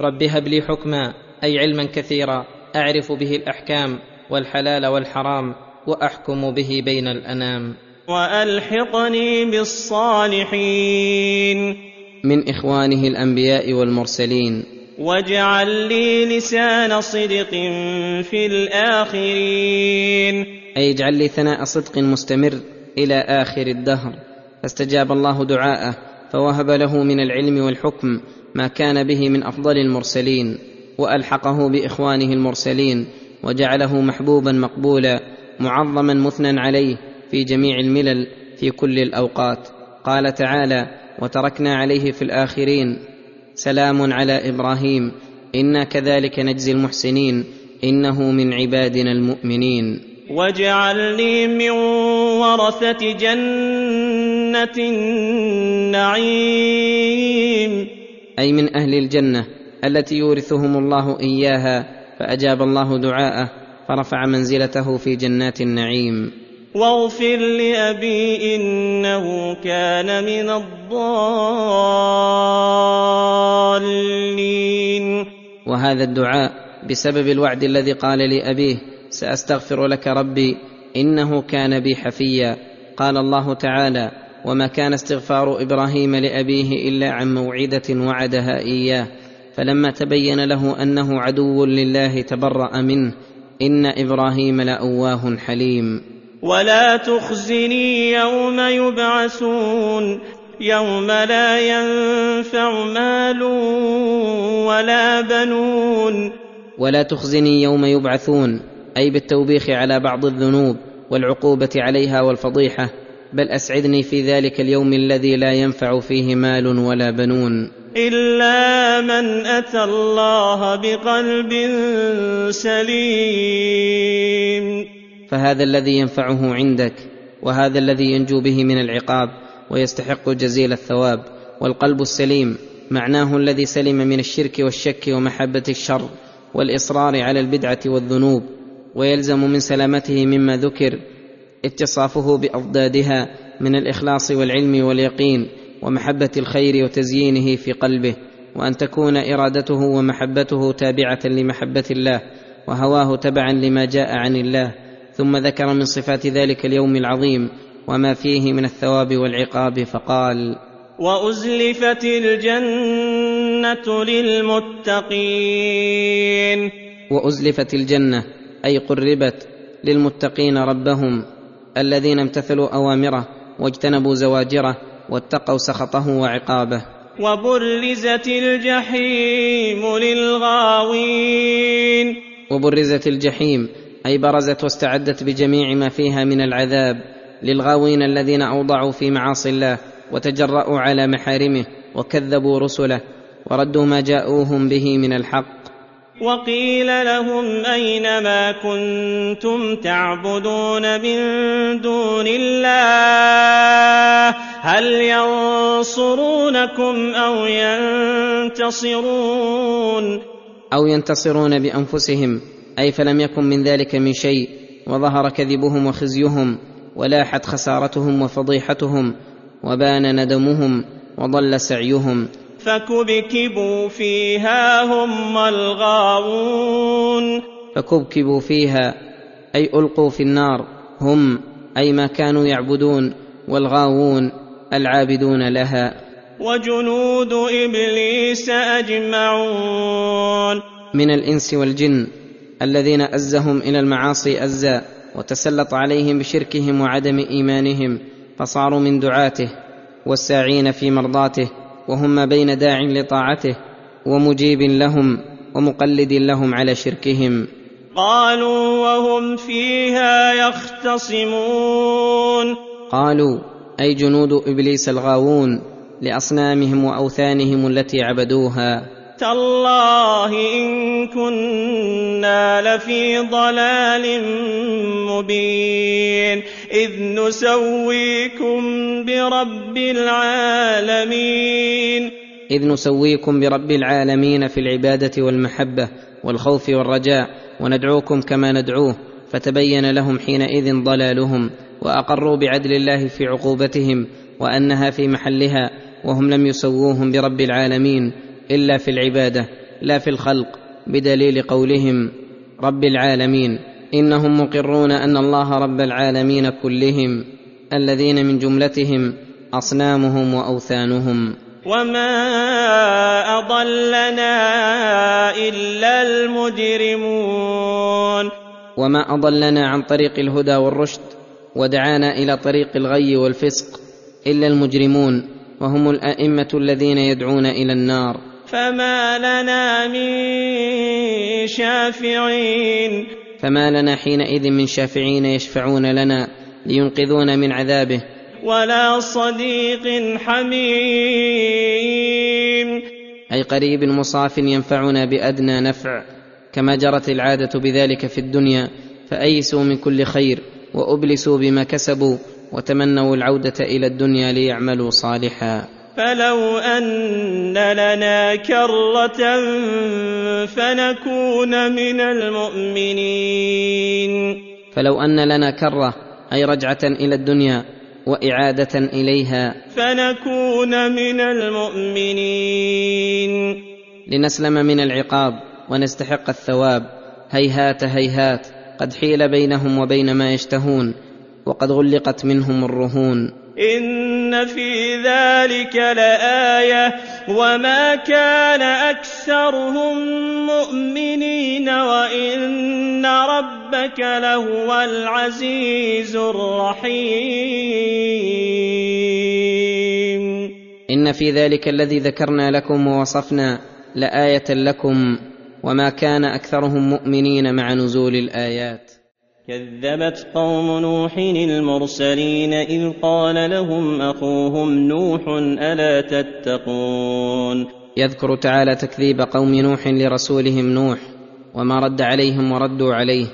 رب هب لي حكما أي علما كثيرا أعرف به الأحكام والحلال والحرام. وأحكم به بين الأنام. وألحقني بالصالحين. من إخوانه الأنبياء والمرسلين. واجعل لي لسان صدق في الآخرين. أي اجعل لي ثناء صدق مستمر إلى آخر الدهر. فاستجاب الله دعاءه فوهب له من العلم والحكم ما كان به من أفضل المرسلين. وألحقه بإخوانه المرسلين وجعله محبوبا مقبولا. معظما مثنى عليه في جميع الملل في كل الأوقات. قال تعالى وتركنا عليه في الآخرين. سلام على إبراهيم. إنا كذلك نجزي المحسنين. إنه من عبادنا المؤمنين. واجعلني من ورثة جنة النعيم. أي من أهل الجنة التي يورثهم الله إياها فأجاب الله دعاءه. فرفع منزلته في جنات النعيم. واغفر لأبي إنه كان من الضالين. وهذا الدعاء بسبب الوعد الذي قال لأبيه سأستغفر لك ربي إنه كان بي حفيا. قال الله تعالى وما كان استغفار إبراهيم لأبيه إلا عن موعدة وعدها إياه. فلما تبين له أنه عدو لله تبرأ منه إن إبراهيم لأواه حليم. ولا تخزني يوم يبعثون يوم لا ينفع مال ولا بنون. ولا تخزني يوم يبعثون أي بالتوبيخ على بعض الذنوب والعقوبة عليها والفضيحة بل أسعدني في ذلك اليوم الذي لا ينفع فيه مال ولا بنون. إلا من أتى الله بقلب سليم. فهذا الذي ينفعه عندك وهذا الذي ينجو به من العقاب ويستحق جزيل الثواب والقلب السليم معناه الذي سلم من الشرك والشك ومحبة الشر والإصرار على البدعة والذنوب ويلزم من سلامته مما ذكر اتصافه بأضدادها من الإخلاص والعلم واليقين ومحبة الخير وتزيينه في قلبه وأن تكون إرادته ومحبته تابعة لمحبة الله وهواه تبعا لما جاء عن الله ثم ذكر من صفات ذلك اليوم العظيم وما فيه من الثواب والعقاب فقال وأزلفت الجنة للمتقين. وأزلفت الجنة أي قربت للمتقين ربهم الذين امتثلوا أوامره واجتنبوا زواجره واتقوا سخطه وعقابه. وبرزت الجحيم للغاوين. وبرزت الجحيم أي برزت واستعدت بجميع ما فيها من العذاب للغاوين الذين أوضعوا في معاصي الله وتجرأوا على محارمه وكذبوا رسله وردوا ما جاءوهم به من الحق. وقيل لهم أين ما كنتم تعبدون من دون الله؟ هل ينصرونكم أو ينتصرون؟ أو ينتصرون بأنفسهم أي فلم يكن من ذلك من شيء وظهر كذبهم وخزيهم ولاحت خسارتهم وفضيحتهم وبان ندمهم وضل سعيهم. فكبكبوا فيها هم الغاوون. فكبكبوا فيها أي ألقوا في النار هم أي ما كانوا يعبدون والغاوون العابدون لها. وجنود إبليس أجمعون. من الإنس والجن الذين أزهم إلى المعاصي أزا وتسلط عليهم بشركهم وعدم إيمانهم فصاروا من دعاته والساعين في مرضاته وهم ما بين داع لطاعته ومجيب لهم ومقلد لهم على شركهم. قالوا وهم فيها يختصمون. قالوا أي جنود إبليس الغاوون لأصنامهم وأوثانهم التي عبدوها. تالله إن كنا لفي ضلال مبين. إذ نسويكم برب العالمين. إذ نسويكم برب العالمين في العبادة والمحبة والخوف والرجاء وندعوكم كما ندعوه فتبين لهم حينئذ ضلالهم وأقروا بعدل الله في عقوبتهم وأنها في محلها وهم لم يسووهم برب العالمين. إلا في العبادة لا في الخلق بدليل قولهم رب العالمين إنهم مقرون أن الله رب العالمين كلهم الذين من جملتهم أصنامهم وأوثانهم. وما أضلنا إلا المجرمون. وما اضلنا عن طريق الهدى والرشد ودعانا إلى طريق الغي والفسق الا المجرمون وهم الائمه الذين يدعون إلى النار. فما لنا من شافعين فما لنا حينئذ من شافعين يشفعون لنا لينقذونا من عذابه. ولا صديق حميم أي قريب مصاف ينفعنا بأدنى نفع. كما جرت العادة بذلك في الدنيا فأيسوا من كل خير وأبلسوا بما كسبوا وتمنوا العودة إلى الدنيا ليعملوا صالحا. فلو أن لنا كرة فنكون من المؤمنين. فلو أن لنا كرة أي رجعة إلى الدنيا وإعادة إليها. فنكون من المؤمنين. لنسلم من العقاب ونستحق الثواب. هيهات هيهات قد حيل بينهم وبين ما يشتهون وقد غلقت منهم الرهون. إن في ذلك لآية وما كان أكثرهم مؤمنين وإن ربك لهو العزيز الرحيم. إن في ذلك الذي ذكرنا لكم ووصفنا لآية لكم وما كان أكثرهم مؤمنين مع نزول الآيات. كذبت قوم نوح المرسلين إذ قال لهم أخوهم نوح ألا تتقون يذكر تعالى تكذيب قوم نوح لرسولهم نوح وما رد عليهم وردوا عليه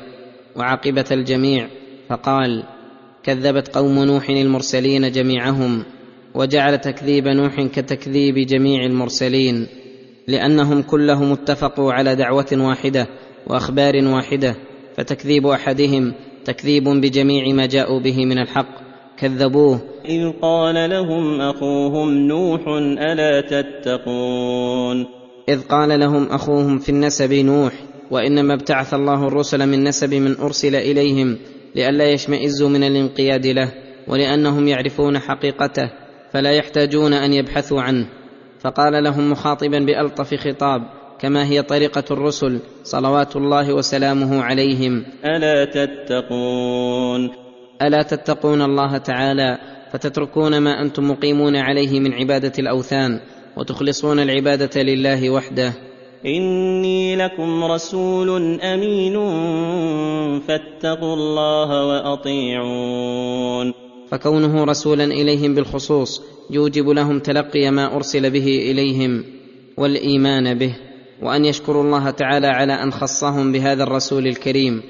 وعاقبة الجميع فقال كذبت قوم نوح المرسلين جميعهم وجعل تكذيب نوح كتكذيب جميع المرسلين لأنهم كلهم اتفقوا على دعوة واحدة وأخبار واحدة فتكذيب أحدهم تكذيب بجميع ما جاءوا به من الحق كذبوه. إذ قال لهم أخوهم نوح ألا تتقون؟ إذ قال لهم أخوهم في النسب نوح وإنما ابتعث الله الرسل من نسب من أرسل إليهم لئلا يشمئزوا من الانقياد له ولأنهم يعرفون حقيقته فلا يحتاجون أن يبحثوا عنه. فقال لهم مخاطبا بألطف خطاب كما هي طريقة الرسل صلوات الله وسلامه عليهم. ألا تتقون؟ ألا تتقون الله تعالى فتتركون ما أنتم مقيمون عليه من عبادة الأوثان وتخلصون العبادة لله وحده. إني لكم رسول أمين فاتقوا الله وأطيعون. فكونه رسولا إليهم بالخصوص يوجب لهم تلقي ما أرسل به إليهم والإيمان به. وأن يشكروا الله تعالى على أن خصهم بهذا الرسول الكريم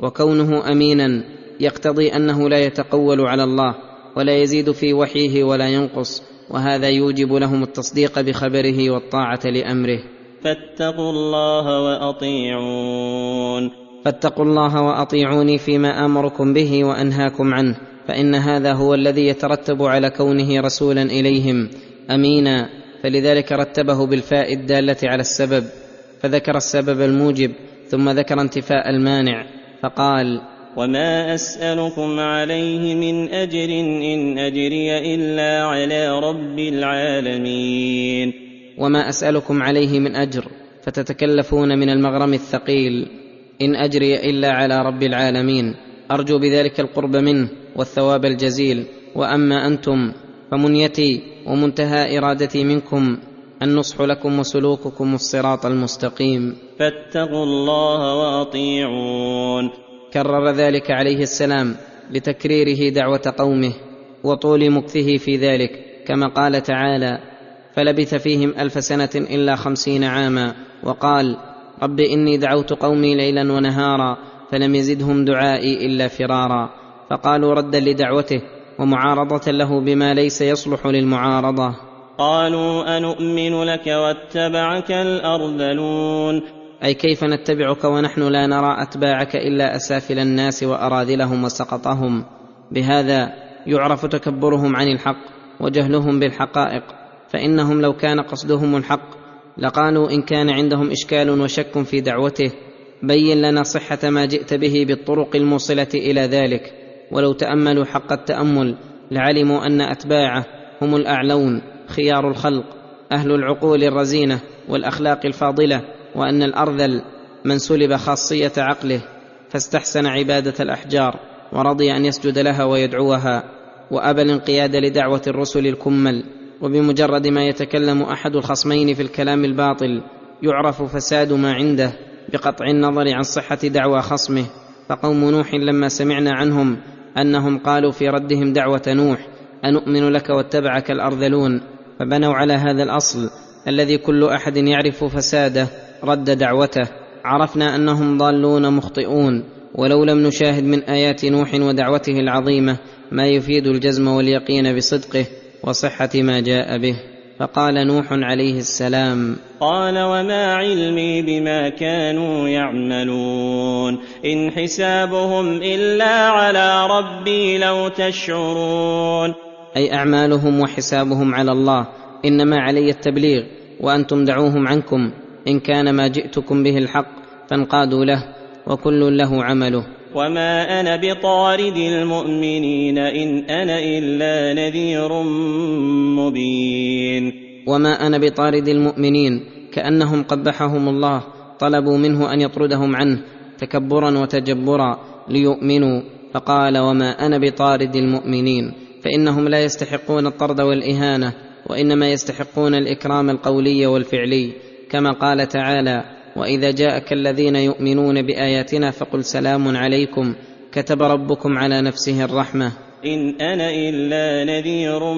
وكونه أمينا يقتضي أنه لا يتقول على الله ولا يزيد في وحيه ولا ينقص وهذا يوجب لهم التصديق بخبره والطاعة لأمره. فاتقوا الله وأطيعون. فاتقوا الله وأطيعوني فيما آمركم به وأنهاكم عنه فإن هذا هو الذي يترتب على كونه رسولا إليهم أمينا فلذلك رتبه بالفاء الدالة على السبب فذكر السبب الموجب ثم ذكر انتفاء المانع فقال وما أسألكم عليه من أجر إن أجري إلا على رب العالمين. وما اسالكم عليه من اجر فتتكلفون من المغرم الثقيل ان اجري الا على رب العالمين. ارجو بذلك القرب منه والثواب الجزيل. واما أنتم فمنيتي ومنتهى إرادتي منكم النصح لكم وسلوككم الصراط المستقيم. فاتقوا الله وأطيعون. كرر ذلك عليه السلام لتكريره دعوة قومه وطول مكثه في ذلك كما قال تعالى فلبث فيهم ألف سنة إلا خمسين عاما وقال رب إني دعوت قومي ليلا ونهارا فلم يزدهم دعائي إلا فرارا فقالوا ردا لدعوته ومعارضة له بما ليس يصلح للمعارضة. قالوا أنؤمن لك واتبعك الأرذلون. أي كيف نتبعك ونحن لا نرى أتباعك إلا أسافل الناس وأراذلهم وسقطهم. بهذا يعرف تكبرهم عن الحق وجهلهم بالحقائق. فإنهم لو كان قصدهم الحق لقالوا إن كان عندهم إشكال وشك في دعوته. بين لنا صحة ما جئت به بالطرق الموصلة إلى ذلك. ولو تأملوا حق التأمل لعلموا أن أتباعه هم الأعلون خيار الخلق أهل العقول الرزينة والأخلاق الفاضلة وأن الأرذل من سلب خاصية عقله فاستحسن عبادة الأحجار ورضي أن يسجد لها ويدعوها وأبى الانقياد لدعوة الرسل الكمل وبمجرد ما يتكلم أحد الخصمين في الكلام الباطل يعرف فساد ما عنده بقطع النظر عن صحة دعوى خصمه. فقوم نوح لما سمعنا عنهم أنهم قالوا في ردهم دعوة نوح أنؤمن لك واتبعك الأرذلون فبنوا على هذا الأصل الذي كل أحد يعرف فساده رد دعوته. عرفنا أنهم ضالون مخطئون ولو لم نشاهد من آيات نوح ودعوته العظيمة ما يفيد الجزم واليقين بصدقه وصحة ما جاء به. فقال نوح عليه السلام قال وما علمي بما كانوا يعملون. إن حسابهم إلا على ربي لو تشعرون. أي أعمالهم وحسابهم على الله إنما علي التبليغ وأنتم دعوهم عنكم إن كان ما جئتكم به الحق فانقادوا له وكل له عمله. وما أنا بطارد المؤمنين ان أنا الا نذير مبين وما أنا بطارد المؤمنين كانهم قبحهم الله طلبوا منه ان يطردهم عنه تكبرا وتجبرا ليؤمنوا فقال وما أنا بطارد المؤمنين فانهم لا يستحقون الطرد والاهانه وانما يستحقون الاكرام القولي والفعلي كما قال تعالى وإذا جاءك الذين يؤمنون بآياتنا فقل سلام عليكم كتب ربكم على نفسه الرحمة. إن أنا إلا نذير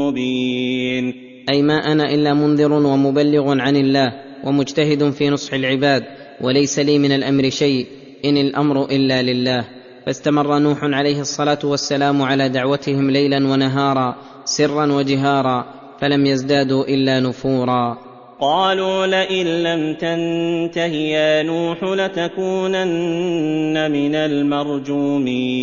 مبين. أي ما أنا إلا منذر ومبلغ عن الله ومجتهد في نصح العباد وليس لي من الأمر شيء إن الأمر إلا لله. فاستمر نوح عليه الصلاة والسلام على دعوتهم ليلا ونهارا سرا وجهارا فلم يزدادوا إلا نفورا. قالوا لئن لم تنته يا نوح لتكونن من المرجومين.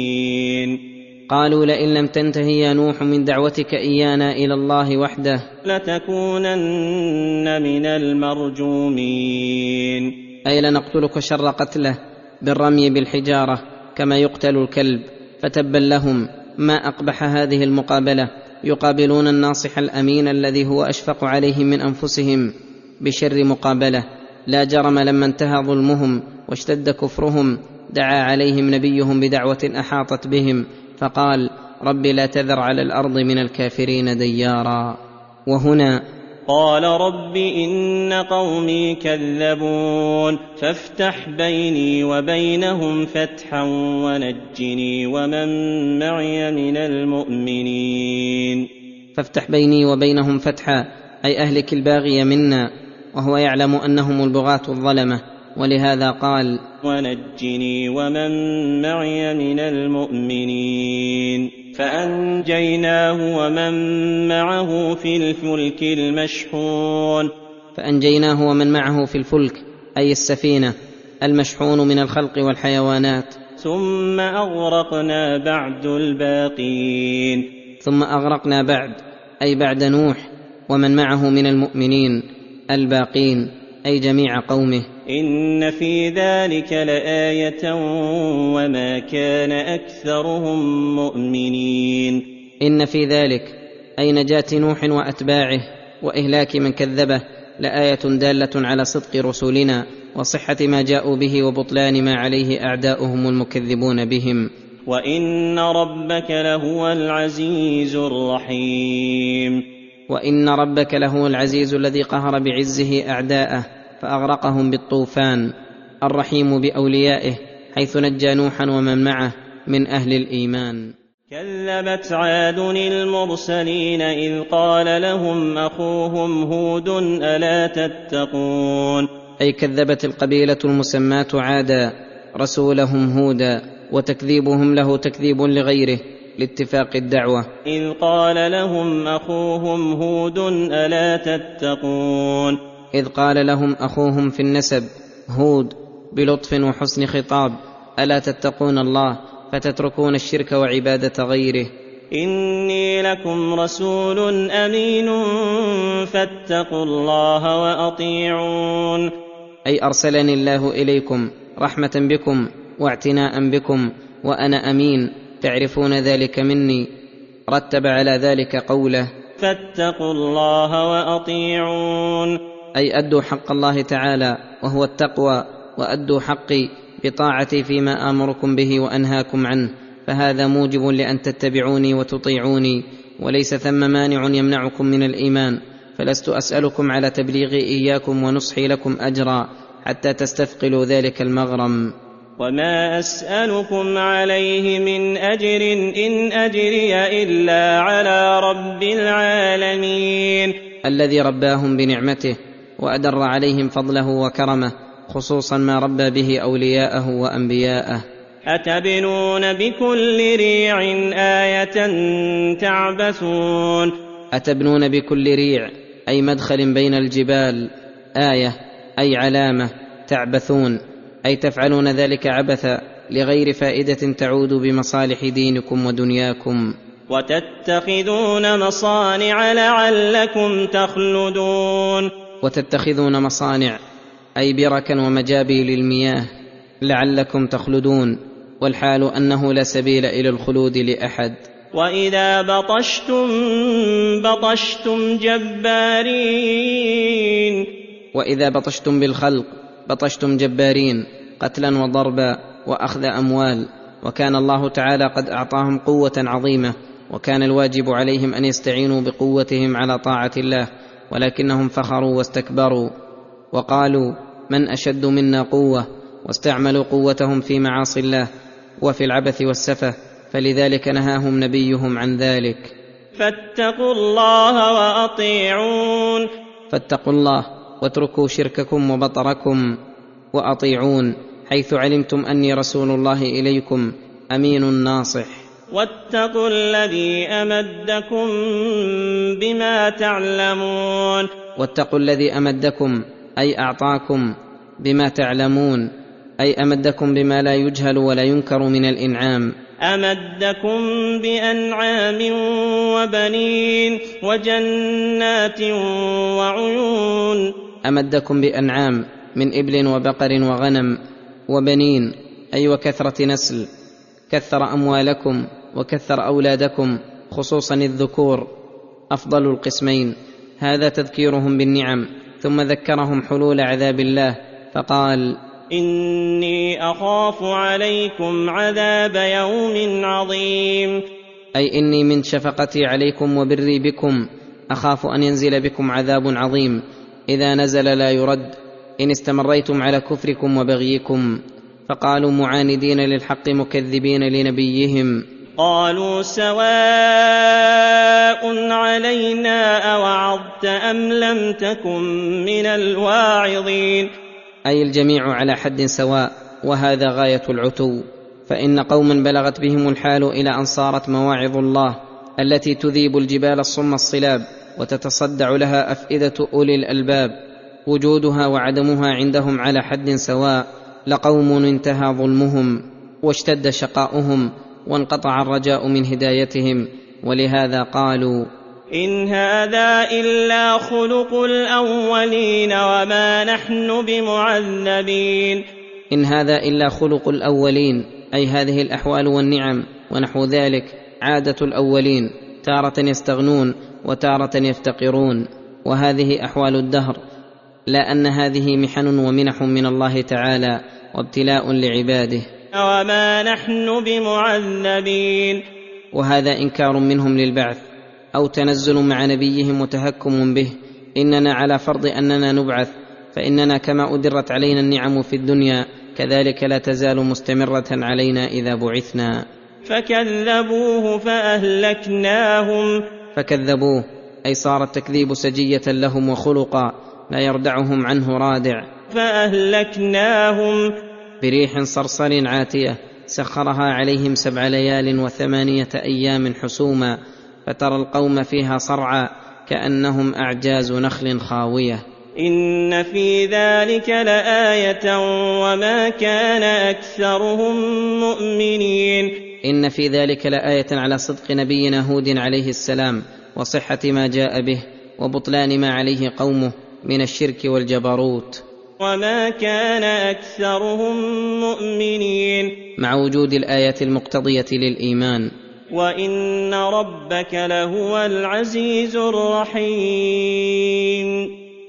قالوا لئن لم تنته يا نوح من دعوتك إيانا إلى الله وحده لتكونن من المرجومين. أي لنقتلك شر قتله بالرمي بالحجارة كما يقتل الكلب فتبا لهم ما أقبح هذه المقابلة يقابلون الناصح الأمين الذي هو أشفق عليهم من أنفسهم. بشر مقابلة. لا جرم لما انتهى ظلمهم واشتد كفرهم. دعا عليهم نبيهم بدعوة أحاطت بهم. فقال رب لا تذر على الأرض من الكافرين ديارا. وهنا قال رب إن قومي كذبون. فافتح بيني وبينهم فتحا ونجني ومن معي من المؤمنين. فافتح بيني وبينهم فتحا. أي أهلك الباغي منا. وهو يعلم أنهم البغاة الظلمة ولهذا قال ونجني ومن معي من المؤمنين. فأنجيناه ومن معه في الفلك المشحون. فأنجيناه ومن معه في الفلك أي السفينة المشحون من الخلق والحيوانات. ثم أغرقنا بعد الباقين. ثم أغرقنا بعد أي بعد نوح ومن معه من المؤمنين. الباقين أي جميع قومه. إن في ذلك لآية وما كان أكثرهم مؤمنين. إن في ذلك أي نجاة نوح وأتباعه وإهلاك من كذبه لآية دالة على صدق رسلنا وصحة ما جاءوا به وبطلان ما عليه أعداؤهم المكذبون بهم. وإن ربك لهو العزيز الرحيم. وإن ربك لهو العزيز الذي قهر بعزه أعداءه فأغرقهم بالطوفان الرحيم بأوليائه حيث نجى نوحا ومن معه من أهل الإيمان. كذبت عاد المرسلين إذ قال لهم أخوهم هود ألا تتقون؟ أي كذبت القبيلة المسماة عادا رسولهم هودا وتكذيبهم له تكذيب لغيره لاتفاق الدعوة. إذ قال لهم أخوهم هود ألا تتقون؟ إذ قال لهم أخوهم في النسب هود بلطف وحسن خطاب ألا تتقون الله فتتركون الشرك وعبادة غيره. إني لكم رسول أمين فاتقوا الله وأطيعون. أي أرسلني الله إليكم رحمة بكم واعتناء بكم وأنا أمين. تعرفون ذلك مني؟ رتب على ذلك قوله. فاتقوا الله وأطيعون. أي أدوا حق الله تعالى وهو التقوى وأدوا حقي بطاعتي فيما آمركم به وأنهاكم عنه. فهذا موجب لأن تتبعوني وتطيعوني وليس ثم مانع يمنعكم من الإيمان. فلست أسألكم على تبليغي إياكم ونصحي لكم أجرا حتى تستثقلوا ذلك المغرم. وما اسالكم عليه من اجر ان اجري الا على رب العالمين الذي رباهم بنعمته وادر عليهم فضله وكرمه خصوصا ما ربى به اولياءه وانبياءه. أتبنون بكل ريع آية تعبثون؟ اتبنون بكل ريع أي مدخل بين الجبال آية أي علامة تعبثون. أي تفعلون ذلك عبثا لغير فائدة تعود بمصالح دينكم ودنياكم. وتتخذون مصانع لعلكم تخلدون. وتتخذون مصانع أي بركا ومجابي للمياه لعلكم تخلدون والحال أنه لا سبيل إلى الخلود لأحد. وإذا بطشتم بطشتم جبارين. وإذا بطشتم بالخلق بطشتم جبارين قتلا وضربا وأخذ أموال وكان الله تعالى قد أعطاهم قوة عظيمة وكان الواجب عليهم أن يستعينوا بقوتهم على طاعة الله ولكنهم فخروا واستكبروا وقالوا من أشد منا قوة واستعملوا قوتهم في معاصي الله وفي العبث والسفه فلذلك نهاهم نبيهم عن ذلك. فاتقوا الله وأطيعون. فاتقوا الله واتركوا شرككم وبطركم وأطيعون حيث علمتم أني رسول الله إليكم أمين ناصح. واتقوا الذي أمدكم بما تعلمون. واتقوا الذي أمدكم أي أعطاكم بما تعلمون أي أمدكم بما لا يجهل ولا ينكر من الإنعام. أمدكم بأنعام وبنين وجنات وعيون. أمدكم بأنعام من إبل وبقر وغنم وبنين أي وكثرة نسل كثر أموالكم وكثر أولادكم خصوصا الذكور أفضل القسمين. هذا تذكيرهم بالنعم ثم ذكرهم حلول عذاب الله فقال إني أخاف عليكم عذاب يوم عظيم. أي إني من شفقتي عليكم وبري بكم أخاف أن ينزل بكم عذاب عظيم. إذا نزل لا يرد إن استمريتم على كفركم وبغيكم فقالوا معاندين للحق مكذبين لنبيهم. قالوا سواء علينا أوعظت أم لم تكن من الواعظين. أي الجميع على حد سواء وهذا غاية العتو. فإن قوما بلغت بهم الحال إلى أن صارت مواعظ الله التي تذيب الجبال الصم الصلاب. وتتصدع لها أفئدة أولي الألباب وجودها وعدمها عندهم على حد سواء لقوم انتهى ظلمهم واشتد شقاؤهم وانقطع الرجاء من هدايتهم ولهذا قالوا إن هذا إلا خلق الأولين وما نحن بمعذبين. إن هذا إلا خلق الأولين أي هذه الأحوال والنعم ونحو ذلك عادة الأولين تارة يستغنون وتارة يفتقرون وهذه أحوال الدهر لا أن هذه محن ومنح من الله تعالى وابتلاء لعباده. وما نحن بمعذبين. وهذا إنكار منهم للبعث أو تنزل مع نبيهم وتهكم به. إننا على فرض أننا نبعث فإننا كما أدرت علينا النعم في الدنيا كذلك لا تزال مستمرة علينا إذا بعثنا. فكذبوه فأهلكناهم. فكذبوه أي صار التكذيب سجية لهم وخلقا لا يردعهم عنه رادع. فأهلكناهم. بريح صرصر عاتية سخرها عليهم سبع ليال وثمانية أيام حسوما فترى القوم فيها صرعى كأنهم أعجاز نخل خاوية. إن في ذلك لآية وما كان أكثرهم مؤمنين. إن في ذلك لآية على صدق نبينا هود عليه السلام وصحة ما جاء به وبطلان ما عليه قومه من الشرك والجبروت. وما كان أكثرهم مؤمنين. مع وجود الايات المقتضية للإيمان. وإن ربك لهو العزيز الرحيم.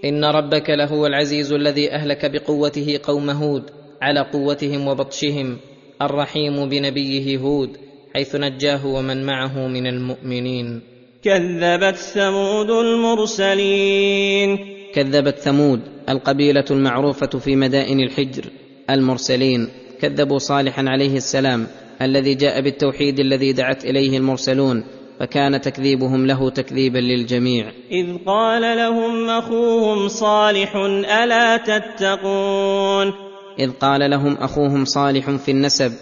إن ربك لهو العزيز الذي أهلك بقوته قوم هود على قوتهم وبطشهم الرحيم بنبيه هود حيث نجاه ومن معه من المؤمنين. كذبت ثمود المرسلين. كذبت ثمود القبيلة المعروفة في مدائن الحجر. المرسلين كذبوا صالحا عليه السلام الذي جاء بالتوحيد الذي دعت إليه المرسلون. فكان تكذيبهم له تكذيبا للجميع. إذ قال لهم أخوهم صالح ألا تتقون؟ إذ قال لهم أخوهم صالح في النسب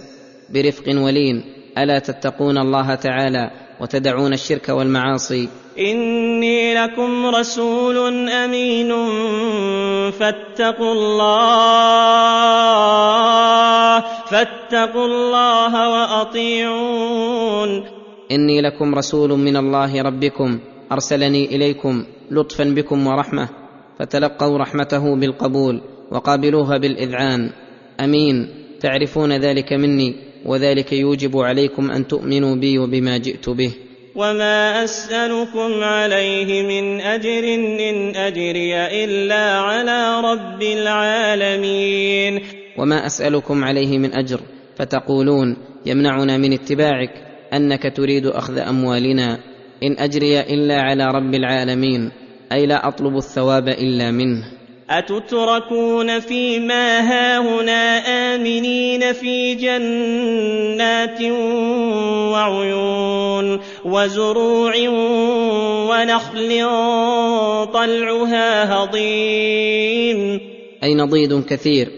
برفق ولين ألا تتقون الله تعالى وتدعون الشرك والمعاصي؟ إني لكم رسول أمين فاتقوا الله فاتقوا الله وأطيعون. إني لكم رسول من الله ربكم أرسلني إليكم لطفا بكم ورحمة فتلقوا رحمته بالقبول وقابلوها بالإذعان. آمين. تعرفون ذلك مني وذلك يوجب عليكم أن تؤمنوا بي وبما جئت به. وما أسألكم عليه من أجر إن أجري إلا على رب العالمين. وما أسألكم عليه من أجر فتقولون يمنعنا من اتباعك. أنك تريد أخذ أموالنا إن أجري إلا على رب العالمين أي لا أطلب الثواب إلا منه. أتتركون فيما هاهنا آمنين في جنات وعيون وزروع ونخل طلعها هضيم. أي نضيد كثير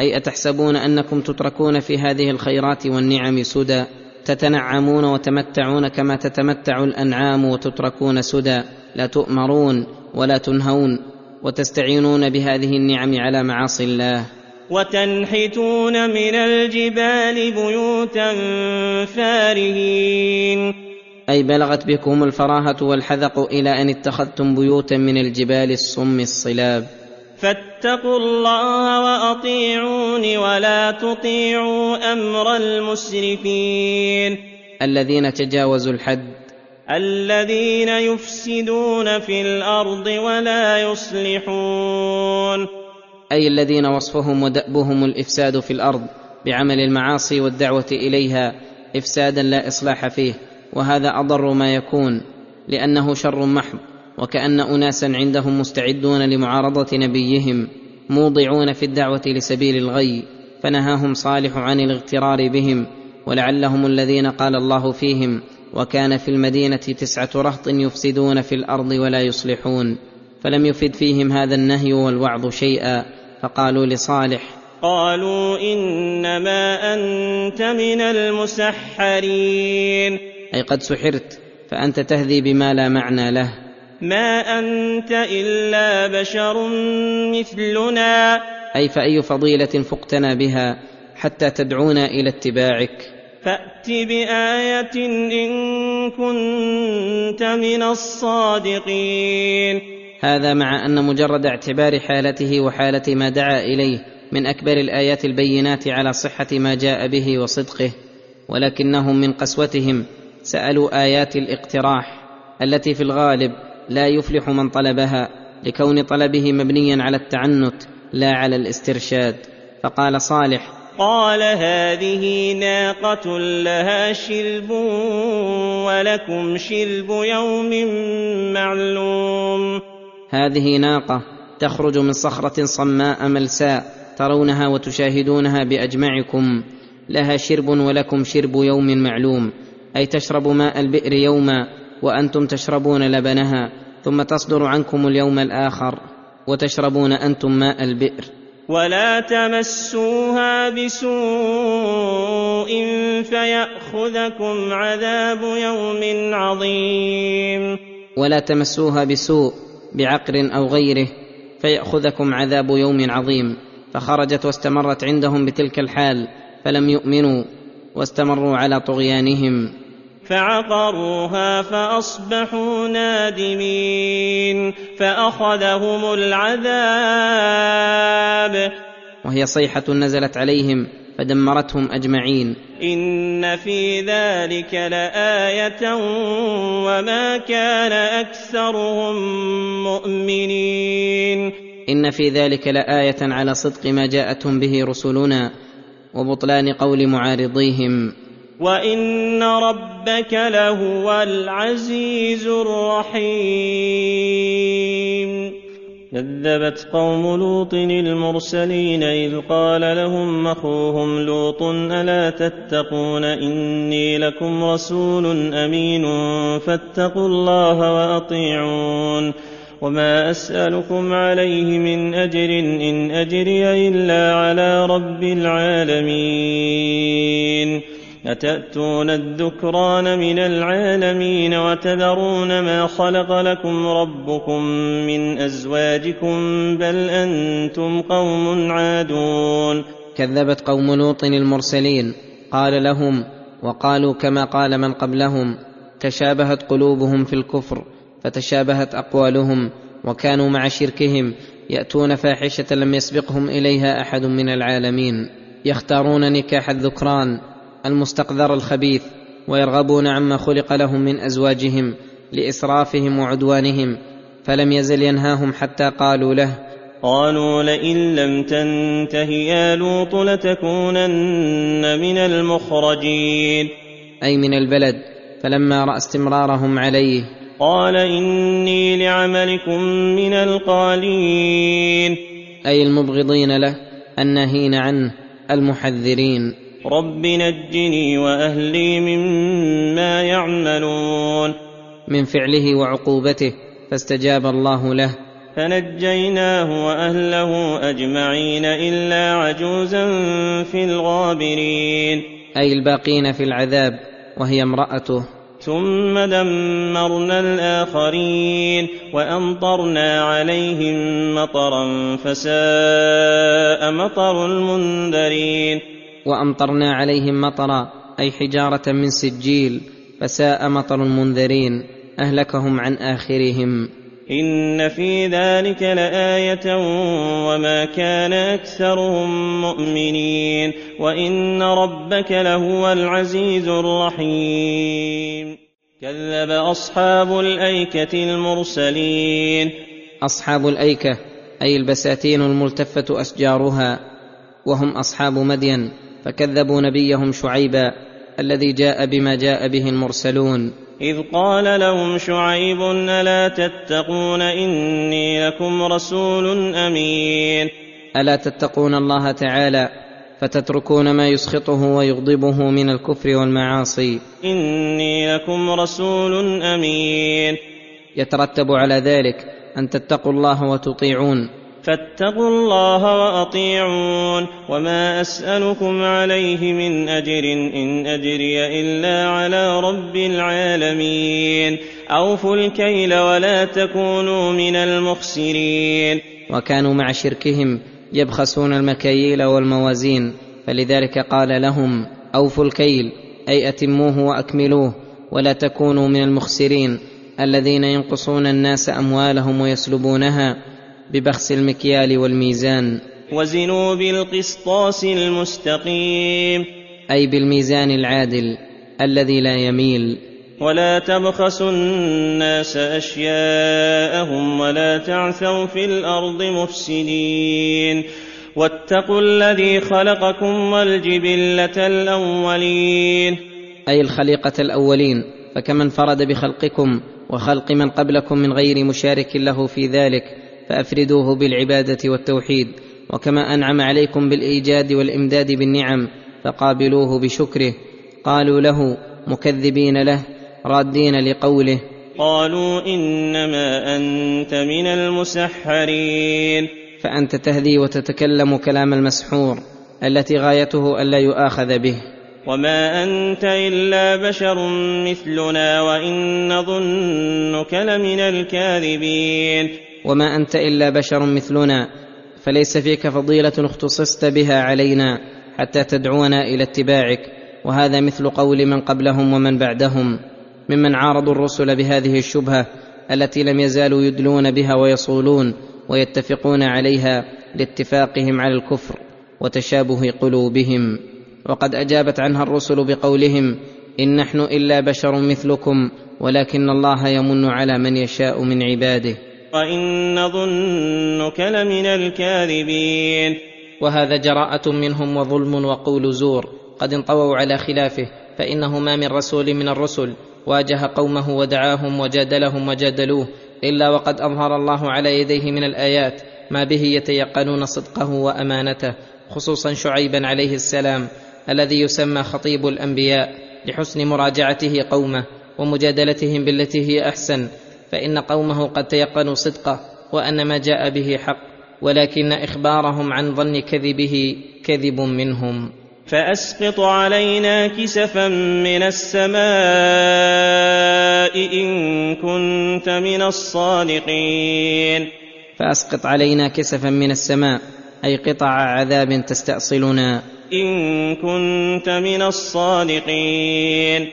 أي أتحسبون أنكم تتركون في هذه الخيرات والنعم سدى. تتنعمون وتمتعون كما تتمتع الأنعام وتتركون سدى. لا تؤمرون ولا تنهون وتستعينون بهذه النعم على معاصي الله. وتنحتون من الجبال بيوتا فارهين. أي بلغت بكم الفراهة والحذق إلى أن اتخذتم بيوتا من الجبال الصم الصلاب. فاتقوا الله وأطيعون ولا تطيعوا أمر المسرفين. الذين تجاوزوا الحد. الذين يفسدون في الأرض ولا يصلحون. أي الذين وصفهم ودأبهم الإفساد في الأرض بعمل المعاصي والدعوة إليها إفسادا لا إصلاح فيه وهذا أضر ما يكون لأنه شر محض. وكأن اناسا عندهم مستعدون لمعارضة نبيهم موضعون في الدعوة لسبيل الغي فنهاهم صالح عن الاغترار بهم ولعلهم الذين قال الله فيهم وكان في المدينة تسعة رهط يفسدون في الأرض ولا يصلحون فلم يفد فيهم هذا النهي والوعظ شيئا فقالوا لصالح قالوا إنما أنت من المسحرين. أي قد سحرت فأنت تهذي بما لا معنى له. ما أنت إلا بشر مثلنا. أي فأي فضيلة فقتنا بها حتى تدعونا إلى اتباعك؟ فأت بآية إن كنت من الصادقين. هذا مع أن مجرد اعتبار حالته وحالة ما دعا إليه من أكبر الآيات البينات على صحة ما جاء به وصدقه ولكنهم من قسوتهم سألوا آيات الاقتراح التي في الغالب لا يفلح من طلبها لكون طلبه مبنيا على التعنت لا على الاسترشاد. فقال صالح قال هذه ناقة لها شرب ولكم شرب يوم معلوم. هذه ناقة تخرج من صخرة صماء ملساء ترونها وتشاهدونها بأجمعكم. لها شرب ولكم شرب يوم معلوم أي تشرب ماء البئر يوما وأنتم تشربون لبنها ثم تصدر عنكم اليوم الآخر وتشربون أنتم ماء البئر. ولا تمسوها بسوء فيأخذكم عذاب يوم عظيم. ولا تمسوها بسوء بعقر أو غيره فيأخذكم عذاب يوم عظيم. فخرجت واستمرت عندهم بتلك الحال فلم يؤمنوا واستمروا على طغيانهم. فعقروها فأصبحوا نادمين فأخذهم العذاب. وهي صيحة نزلت عليهم فدمرتهم أجمعين. إن في ذلك لآية وما كان أكثرهم مؤمنين. إن في ذلك لآية على صدق ما جاءتهم به رسلنا وبطلان قول معارضيهم. وإن ربك لهو العزيز الرحيم كذبت قوم لوط المرسلين إذ قال لهم أخوهم لوط ألا تتقون إني لكم رسول أمين فاتقوا الله وأطيعون وما أسألكم عليه من أجر إن أجري إلا على رب العالمين أتأتون الذكران من العالمين وتذرون ما خلق لكم ربكم من أزواجكم بل أنتم قوم عادون كذبت قوم لوط المرسلين قال لهم وقالوا كما قال من قبلهم تشابهت قلوبهم في الكفر فتشابهت أقوالهم وكانوا مع شركهم يأتون فاحشة لم يسبقهم إليها أحد من العالمين يختارون نكاح الذكران المستقذر الخبيث ويرغبون عما خلق لهم من أزواجهم لإسرافهم وعدوانهم فلم يزل ينهاهم حتى قالوا له قالوا لئن لم تنته يا لوط لتكونن من المخرجين. أي من البلد فلما رأى استمرارهم عليه قال إني لعملكم من القالين. أي المبغضين له الناهين عنه المحذرين. رب نجني وأهلي مما يعملون. من فعله وعقوبته فاستجاب الله له. فنجيناه وأهله أجمعين إلا عجوزا في الغابرين. أي الباقين في العذاب وهي امرأته. ثم دمرنا الآخرين وأمطرنا عليهم مطرا فساء مطر المنذرين. وأمطرنا عليهم مطرا أي حجارة من سجيل فساء مطر المنذرين أهلكهم عن آخرهم. إن في ذلك لآية وما كان أكثرهم مؤمنين وإن ربك لهو العزيز الرحيم. كذب أصحاب الأيكة المرسلين. أصحاب الأيكة أي البساتين الملتفة أشجارها وهم أصحاب مدين. فكذبوا نبيهم شعيبا الذي جاء بما جاء به المرسلون. إذ قال لهم شعيب ألا تتقون إني لكم رسول أمين. ألا تتقون الله تعالى فتتركون ما يسخطه ويغضبه من الكفر والمعاصي. إني لكم رسول أمين. يترتب على ذلك أن تتقوا الله وتطيعون. فاتقوا الله وأطيعون وما أسألكم عليه من أجر إن أجري إلا على رب العالمين. أوفوا الكيل ولا تكونوا من المخسرين. وكانوا مع شركهم يبخسون المكاييل والموازين فلذلك قال لهم أوفوا الكيل أي أتموه وأكملوه ولا تكونوا من المخسرين الذين ينقصون الناس أموالهم ويسلبونها. ببخس المكيال والميزان. وزنوا بالقسطاس المستقيم. أي بالميزان العادل الذي لا يميل. ولا تبخسوا الناس أشياءهم ولا تعثوا في الأرض مفسدين. واتقوا الذي خلقكم والجبلة الأولين. أي الخليقة الأولين. فكما انفرد بخلقكم وخلق من قبلكم من غير مشارك له في ذلك. فأفردوه بالعبادة والتوحيد وكما أنعم عليكم بالإيجاد والإمداد بالنعم فقابلوه بشكره قالوا له مكذبين له رادين لقوله قالوا إنما أنت من المسحرين. فأنت تهدي وتتكلم كلام المسحور التي غايته الا يؤاخذ به. وما أنت إلا بشر مثلنا وإن نظنك لمن الكاذبين. وما أنت إلا بشر مثلنا فليس فيك فضيلة اختصصت بها علينا حتى تدعونا إلى اتباعك وهذا مثل قول من قبلهم ومن بعدهم ممن عارضوا الرسل بهذه الشبهة التي لم يزالوا يدلون بها ويصولون ويتفقون عليها لاتفاقهم على الكفر وتشابه قلوبهم. وقد أجابت عنها الرسل بقولهم إن نحن إلا بشر مثلكم ولكن الله يمن على من يشاء من عباده. وان نظنك لمن الكاذبين وهذا جراءة منهم وظلم وقول زور. قد انطووا على خلافه فانه ما من رسول من الرسل. واجه قومه ودعاهم وجادلهم وجادلوه إلا وقد أظهر الله على يديه من الآيات ما به يتيقنون صدقه وأمانته خصوصا شعيبا عليه السلام الذي يسمى خطيب الأنبياء لحسن مراجعته قومه ومجادلتهم بالتي هي أحسن. فإن قومه قد تيقنوا صدقه وأن ما جاء به حق ولكن إخبارهم عن ظن كذبه كذب منهم. فأسقط علينا كسفا من السماء إن كنت من الصادقين. فأسقط علينا كسفا من السماء أي قطع عذاب تستأصلنا. إن كنت من الصادقين.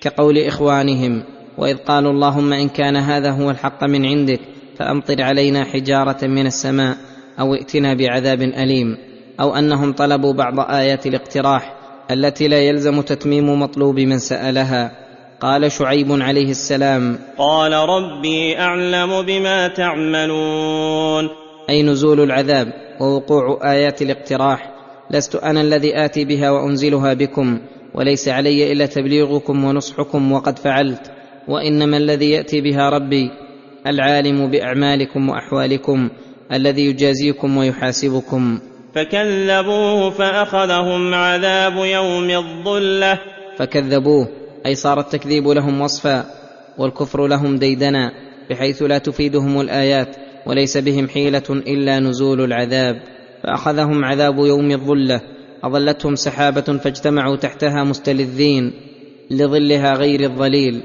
كقول إخوانهم وإذ قالوا اللهم إن كان هذا هو الحق من عندك فأمطر علينا حجارة من السماء أو ائتنا بعذاب أليم أو أنهم طلبوا بعض آيات الاقتراح التي لا يلزم تتميم مطلوب من سألها. قال شعيب عليه السلام قال ربي أعلم بما تعملون. أي نزول العذاب ووقوع آيات الاقتراح لست أنا الذي آتي بها وأنزلها بكم وليس علي إلا تبليغكم ونصحكم وقد فعلت. وإنما الذي يأتي بها ربي العالم بأعمالكم وأحوالكم الذي يجازيكم ويحاسبكم. فكذبوه فأخذهم عذاب يوم الظلة. فكذبوه أي صار التكذيب لهم وصفا والكفر لهم ديدنا بحيث لا تفيدهم الآيات وليس بهم حيلة إلا نزول العذاب. فأخذهم عذاب يوم الظلة أظلتهم سحابة فاجتمعوا تحتها مستلذين لظلها غير الظليل.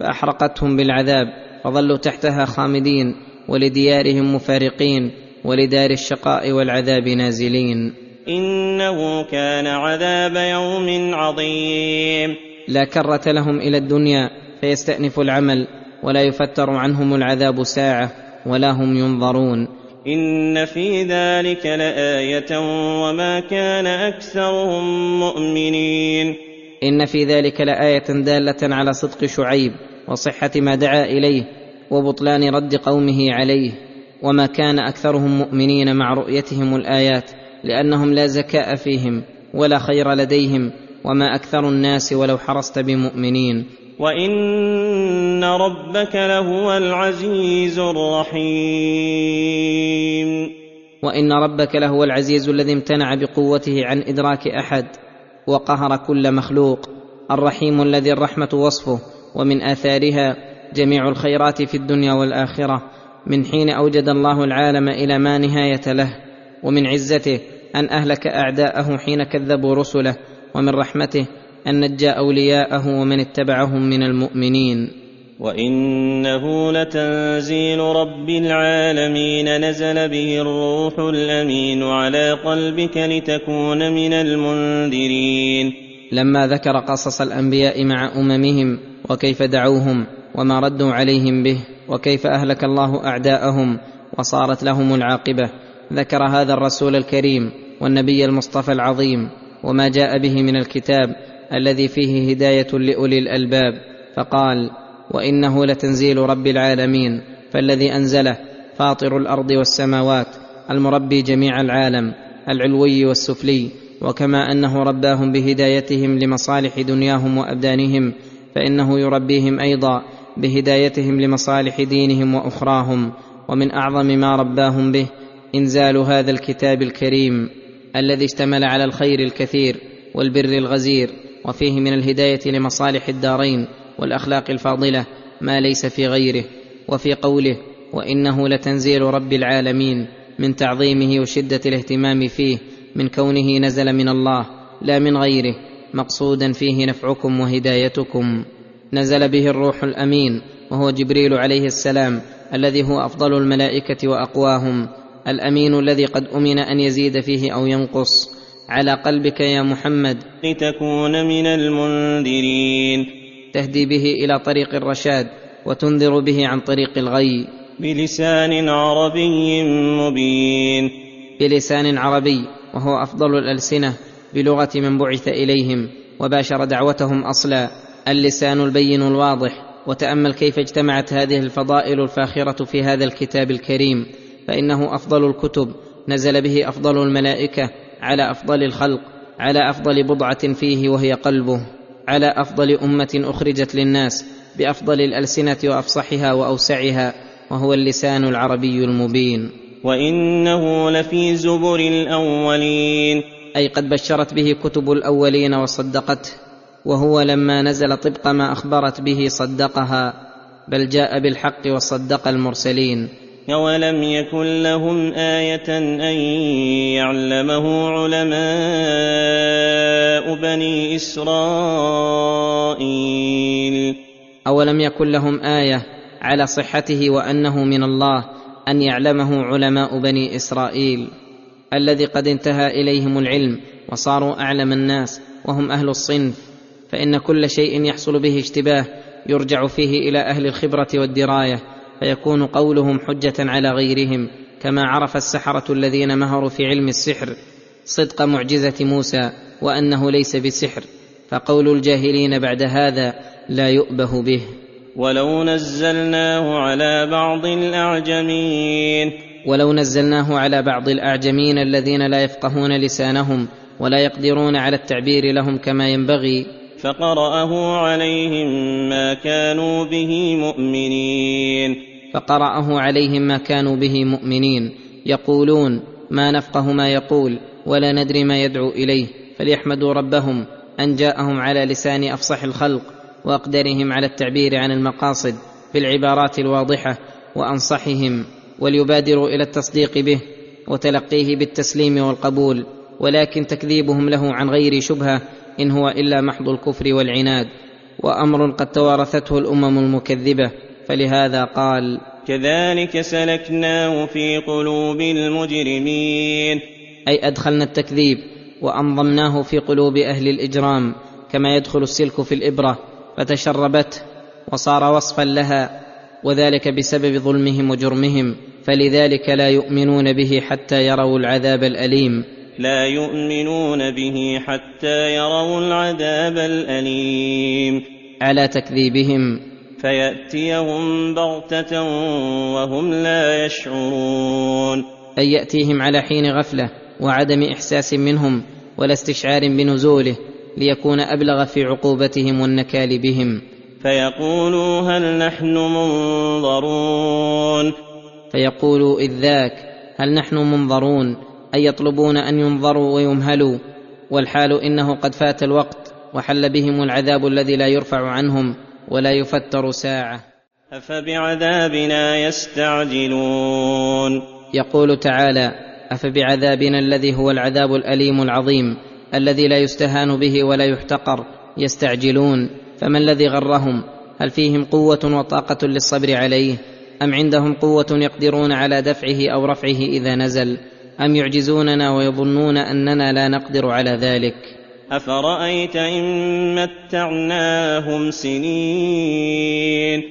فأحرقتهم بالعذاب فظلوا تحتها خامدين ولديارهم مفارقين ولدار الشقاء والعذاب نازلين. إنه كان عذاب يوم عظيم. لا كرة لهم إلى الدنيا فيستأنف العمل ولا يفتر عنهم العذاب ساعة ولا هم ينظرون. إن في ذلك لآية وما كان أكثرهم مؤمنين. إن في ذلك لآية دالة على صدق شعيب وصحة ما دعا إليه وبطلان رد قومه عليه وما كان أكثرهم مؤمنين مع رؤيتهم الآيات لأنهم لا زكاء فيهم ولا خير لديهم وما أكثر الناس ولو حرصت بمؤمنين. وإن ربك لهو العزيز الرحيم. وإن ربك لهو العزيز الذي امتنع بقوته عن إدراك أحد وقهر كل مخلوق. الرحيم الذي الرحمة وصفه. ومن آثارها جميع الخيرات في الدنيا والآخرة من حين أوجد الله العالم إلى ما نهاية له ومن عزته أن أهلك أعداءه حين كذبوا رسله ومن رحمته أن نجى أولياءه ومن اتبعهم من المؤمنين. وإنه لتنزيل رب العالمين نزل به الروح الأمين على قلبك لتكون من المنذرين. لما ذكر قصص الأنبياء مع أممهم وكيف دعوهم وما ردوا عليهم به وكيف أهلك الله أعداءهم وصارت لهم العاقبة. ذكر هذا الرسول الكريم والنبي المصطفى العظيم وما جاء به من الكتاب الذي فيه هداية لأولي الألباب. فقال وإنه لتنزيل رب العالمين فالذي أنزله فاطر الأرض والسماوات المربي جميع العالم العلوي والسفلي. وكما أنه رباهم بهدايتهم لمصالح دنياهم وأبدانهم فإنه يربيهم أيضا بهدايتهم لمصالح دينهم وأخراهم ومن أعظم ما رباهم به إنزال هذا الكتاب الكريم الذي اشتمل على الخير الكثير والبر الغزير وفيه من الهداية لمصالح الدارين والأخلاق الفاضلة ما ليس في غيره وفي قوله وإنه لتنزيل رب العالمين من تعظيمه وشدة الاهتمام فيه من كونه نزل من الله لا من غيره. مقصودا فيه نفعكم وهدايتكم. نزل به الروح الأمين وهو جبريل عليه السلام الذي هو أفضل الملائكة وأقواهم الأمين الذي قد أمن أن يزيد فيه أو ينقص. على قلبك يا محمد. لتكون من المنذرين. تهدي به إلى طريق الرشاد وتنذر به عن طريق الغي. بلسان عربي مبين. بلسان عربي وهو أفضل الألسنة. بلغة من بعث إليهم وباشر دعوتهم أصلا. اللسان البين الواضح. وتأمل كيف اجتمعت هذه الفضائل الفاخرة في هذا الكتاب الكريم. فإنه أفضل الكتب. نزل به أفضل الملائكة. على أفضل الخلق. على أفضل بضعة فيه وهي قلبه. على أفضل أمة أخرجت للناس. بأفضل الألسنة وأفصحها وأوسعها. وهو اللسان العربي المبين. وإنه لفي زبر الأولين. أي قد بشرت به كتب الأولين وصدقته وهو لما نزل طبق ما أخبرت به صدقها بل جاء بالحق وصدق المرسلين. أولم يكن لهم آية أن يعلمه علماء بني إسرائيل؟ أولم يكن لهم آية على صحته وأنه من الله أن يعلمه علماء بني إسرائيل؟ الذي قد انتهى إليهم العلم وصاروا أعلم الناس وهم أهل الصنف فإن كل شيء يحصل به اشتباه يرجع فيه إلى أهل الخبرة والدراية فيكون قولهم حجة على غيرهم كما عرف السحرة الذين مهروا في علم السحر صدق معجزة موسى وأنه ليس بسحر فقول الجاهلين بعد هذا لا يؤبه به. ولو نزلناه على بعض الأعجمين ولو نزلناه على بعض الأعجمين الذين لا يفقهون لسانهم ولا يقدرون على التعبير لهم كما ينبغي. فقرأه عليهم ما كانوا به مؤمنين. فقرأه عليهم ما كانوا به مؤمنين. يقولون ما نفقه ما يقول ولا ندري ما يدعو إليه. فليحمدوا ربهم أن جاءهم على لسان أفصح الخلق وأقدرهم على التعبير عن المقاصد بالعبارات الواضحة وأنصحهم. وليبادروا إلى التصديق به وتلقيه بالتسليم والقبول ولكن تكذيبهم له عن غير شبهة إن هو إلا محض الكفر والعناد. وأمر قد توارثته الأمم المكذبة فلهذا قال كذلك سلكناه في قلوب المجرمين. أي أدخلنا التكذيب وأنظمناه في قلوب أهل الإجرام كما يدخل السلك في الإبرة فتشربته وصار وصفا لها وذلك بسبب ظلمهم وجرمهم. فلذلك لا يؤمنون به حتى يروا العذاب الأليم. لا يؤمنون به حتى يروا العذاب الأليم. على تكذيبهم. فيأتيهم بغتة وهم لا يشعرون. أي يأتيهم على حين غفلة وعدم إحساس منهم ولا استشعار بنزوله ليكون أبلغ في عقوبتهم والنكال بهم. فيقولوا هل نحن منظرون؟ فيقولوا إذ ذاك هل نحن منظرون؟ أي يطلبون أن ينظروا ويمهلوا؟ والحال إنه قد فات الوقت وحل بهم العذاب الذي لا يرفع عنهم ولا يفتر ساعة. أفبعذابنا يستعجلون؟ يقول تعالى أفبعذابنا الذي هو العذاب الأليم العظيم الذي لا يستهان به ولا يحتقر يستعجلون. فما الذي غرهم؟ هل فيهم قوة وطاقة للصبر عليه؟ أم عندهم قوة يقدرون على دفعه أو رفعه إذا نزل؟ أم يعجزوننا ويظنون أننا لا نقدر على ذلك؟ أفرأيت إن متعناهم سنين؟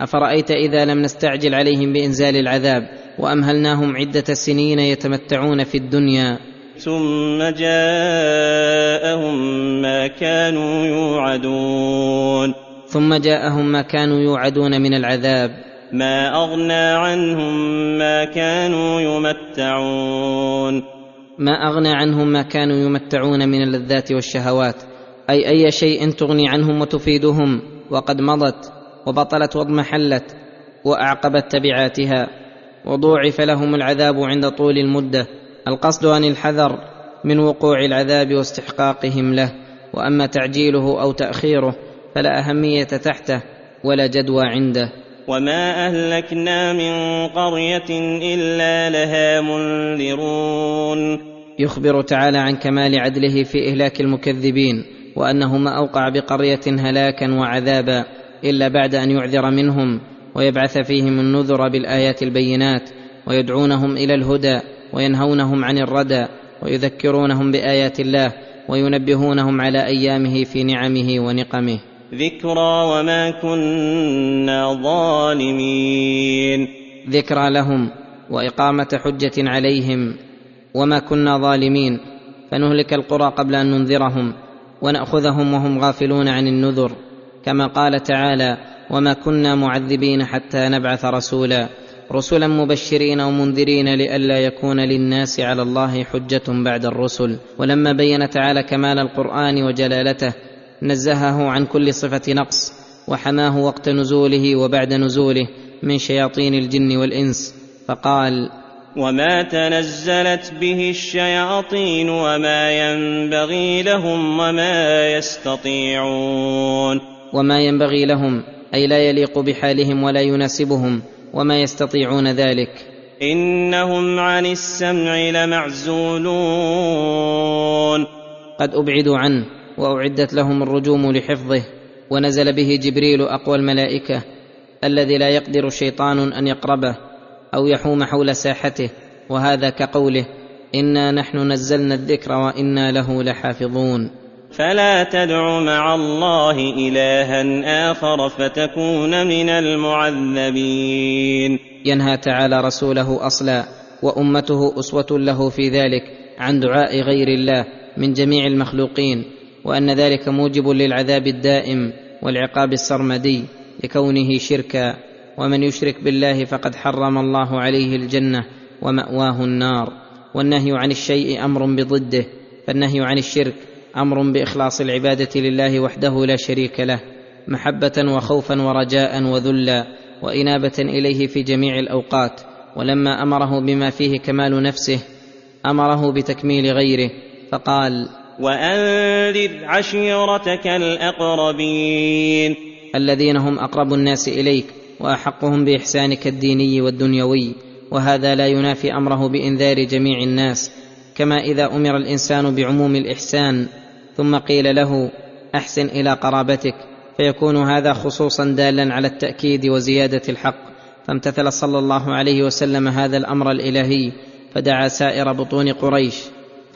أفرأيت إذا لم نستعجل عليهم بإنزال العذاب وأمهلناهم عدة سنين يتمتعون في الدنيا؟ ثم جاءهم ما كانوا يوعدون. ثم جاءهم ما كانوا يوعدون من العذاب؟ ما أغنى عنهم ما كانوا يمتعون. ما أغنى عنهم ما كانوا يمتعون من اللذات والشهوات. أي أي شيء تغني عنهم وتفيدهم. وقد مضت وبطلت واضمحلت وأعقبت تبعاتها. وضوعف لهم العذاب عند طول المدة. القصد عن الحذر من وقوع العذاب واستحقاقهم له. وأما تعجيله أو تأخيره فلا أهمية تحته ولا جدوى عنده. وما اهلكنا من قريه الا لها منذرون يخبر تعالى عن كمال عدله في اهلاك المكذبين وانه ما اوقع بقريه هلاكا وعذابا الا بعد ان يعذر منهم ويبعث فيهم النذر بالايات البينات ويدعونهم إلى الهدى وينهونهم عن الردى ويذكرونهم بايات الله وينبهونهم على ايامه في نعمه ونقمه ذكرى وما كنا ظالمين. ذكرى لهم وإقامة حجة عليهم وما كنا ظالمين. فنهلك القرى قبل أن ننذرهم ونأخذهم وهم غافلون عن النذر. كما قال تعالى وما كنا معذبين حتى نبعث رسولا. رسلا مبشرين ومنذرين لئلا يكون للناس على الله حجة بعد الرسل. ولما بين تعالى كمال القرآن وجلالته نزهه عن كل صفة نقص وحماه وقت نزوله وبعد نزوله من شياطين الجن والإنس. فقال وما تنزلت به الشياطين وما ينبغي لهم وما يستطيعون. وما ينبغي لهم أي لا يليق بحالهم ولا يناسبهم وما يستطيعون ذلك. انهم عن السمع لمعزولون. قد ابعدوا عنه وأعدت لهم الرجوم لحفظه ونزل به جبريل أقوى الملائكة الذي لا يقدر شيطان أن يقربه أو يحوم حول ساحته وهذا كقوله إنا نحن نزلنا الذكر وإنا له لحافظون. فلا تدع مع الله إلها آخر فتكون من المعذبين. ينهى تعالى رسوله أصلا وأمته أسوة له في ذلك عن دعاء غير الله من جميع المخلوقين. وأن ذلك موجب للعذاب الدائم والعقاب السرمدي لكونه شركا. ومن يشرك بالله فقد حرم الله عليه الجنة ومأواه النار. والنهي عن الشيء أمر بضده فالنهي عن الشرك أمر بإخلاص العبادة لله وحده لا شريك له محبة وخوفا ورجاء وذلا وإنابة إليه في جميع الأوقات. ولما أمره بما فيه كمال نفسه أمره بتكميل غيره فقال وأنذر عشيرتك الأقربين. الذين هم أقرب الناس إليك وأحقهم بإحسانك الديني والدنيوي وهذا لا ينافي أمره بإنذار جميع الناس كما إذا أمر الإنسان بعموم الإحسان ثم قيل له أحسن إلى قرابتك فيكون هذا خصوصا دالا على التأكيد وزيادة الحق. فامتثل صلى الله عليه وسلم هذا الأمر الإلهي فدعا سائر بطون قريش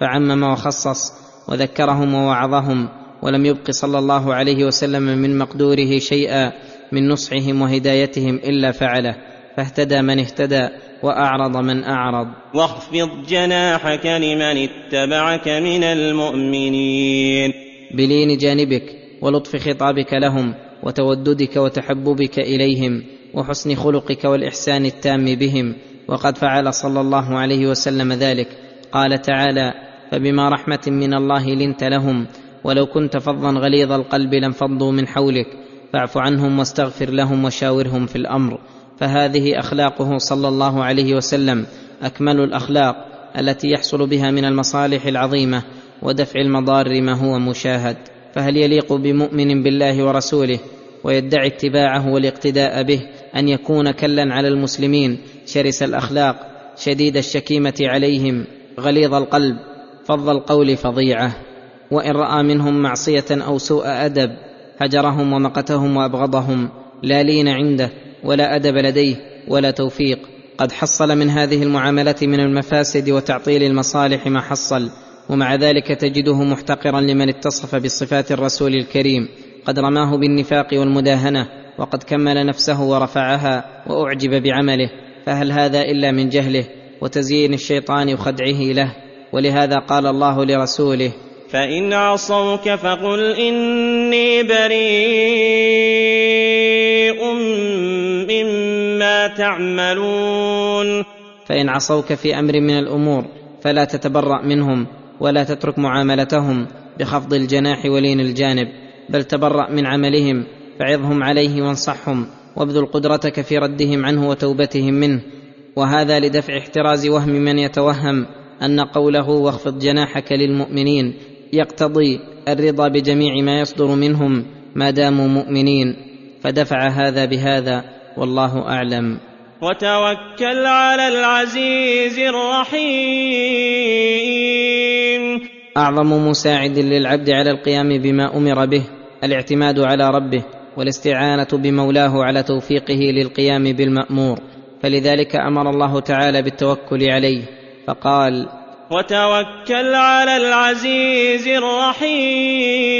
فعمم وخصص وذكرهم ووعظهم ولم يبق صلى الله عليه وسلم من مقدوره شيئا من نصحهم وهدايتهم إلا فعله فاهتدى من اهتدى وأعرض من أعرض. واخفض جناحك لمن اتبعك من المؤمنين. بلين جانبك ولطف خطابك لهم وتوددك وتحببك إليهم وحسن خلقك والإحسان التام بهم. وقد فعل صلى الله عليه وسلم ذلك. قال تعالى فبما رحمة من الله لنت لهم. ولو كنت فظا غليظ القلب لانفضوا من حولك. فاعف عنهم واستغفر لهم وشاورهم في الأمر. فهذه أخلاقه صلى الله عليه وسلم أكمل الأخلاق التي يحصل بها من المصالح العظيمة ودفع المضار ما هو مشاهد. فهل يليق بمؤمن بالله ورسوله ويدعي اتباعه والاقتداء به أن يكون كلا على المسلمين شرس الأخلاق شديد الشكيمة عليهم غليظ القلب فظ القول فظيعة. وإن رأى منهم معصية أو سوء أدب هجرهم ومقتهم وأبغضهم لا لين عنده ولا أدب لديه ولا توفيق. قد حصل من هذه المعاملة من المفاسد وتعطيل المصالح ما حصل ومع ذلك تجده محتقرا لمن اتصف بصفات الرسول الكريم. قد رماه بالنفاق والمداهنة وقد كمل نفسه ورفعها وأعجب بعمله. فهل هذا إلا من جهله وتزيين الشيطان وخدعه له؟ ولهذا قال الله لرسوله فان عصوك فقل اني بريء مما تعملون. فان عصوك في أمر من الأمور فلا تتبرا منهم ولا تترك معاملتهم بخفض الجناح ولين الجانب بل تبرا من عملهم فعظهم عليه وانصحهم وابذل قدرتك في ردهم عنه وتوبتهم منه. وهذا لدفع احتراز وهم من يتوهم. أن قوله واخفض جناحك للمؤمنين يقتضي الرضا بجميع ما يصدر منهم ما داموا مؤمنين فدفع هذا بهذا والله أعلم. وتوكل على العزيز الرحيم. أعظم مساعد للعبد على القيام بما أمر به الاعتماد على ربه والاستعانة بمولاه على توفيقه للقيام بالمأمور فلذلك أمر الله تعالى بالتوكل عليه. فقال وتوكل على العزيز الرحيم.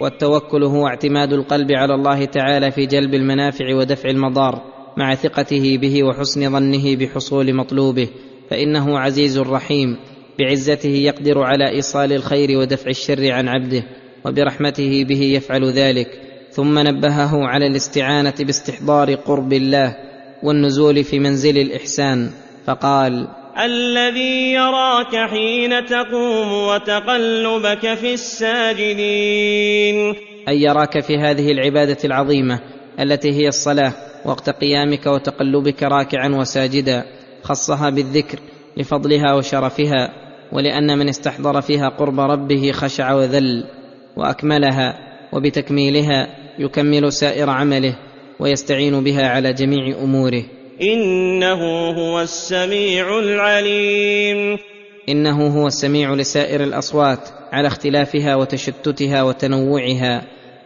والتوكل هو اعتماد القلب على الله تعالى في جلب المنافع ودفع المضار مع ثقته به وحسن ظنه بحصول مطلوبه فإنه عزيز رحيم بعزته يقدر على إيصال الخير ودفع الشر عن عبده وبرحمته به يفعل ذلك ثم نبهه على الاستعانة باستحضار قرب الله والنزول في منزل الإحسان. فقال الذي يراك حين تقوم وتقلبك في الساجدين. ان يراك في هذه العبادة العظيمة التي هي الصلاة وقت قيامك وتقلبك راكعا وساجدا خصها بالذكر لفضلها وشرفها ولأن من استحضر فيها قرب ربه خشع وذل وأكملها وبتكميلها يكمل سائر عمله ويستعين بها على جميع أموره. إنه هو السميع العليم. إنه هو السميع لسائر الأصوات على اختلافها وتشتتها وتنوعها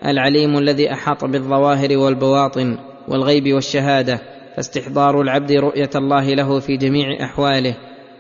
العليم الذي أحاط بالظواهر والبواطن والغيب والشهادة فاستحضار العبد رؤية الله له في جميع أحواله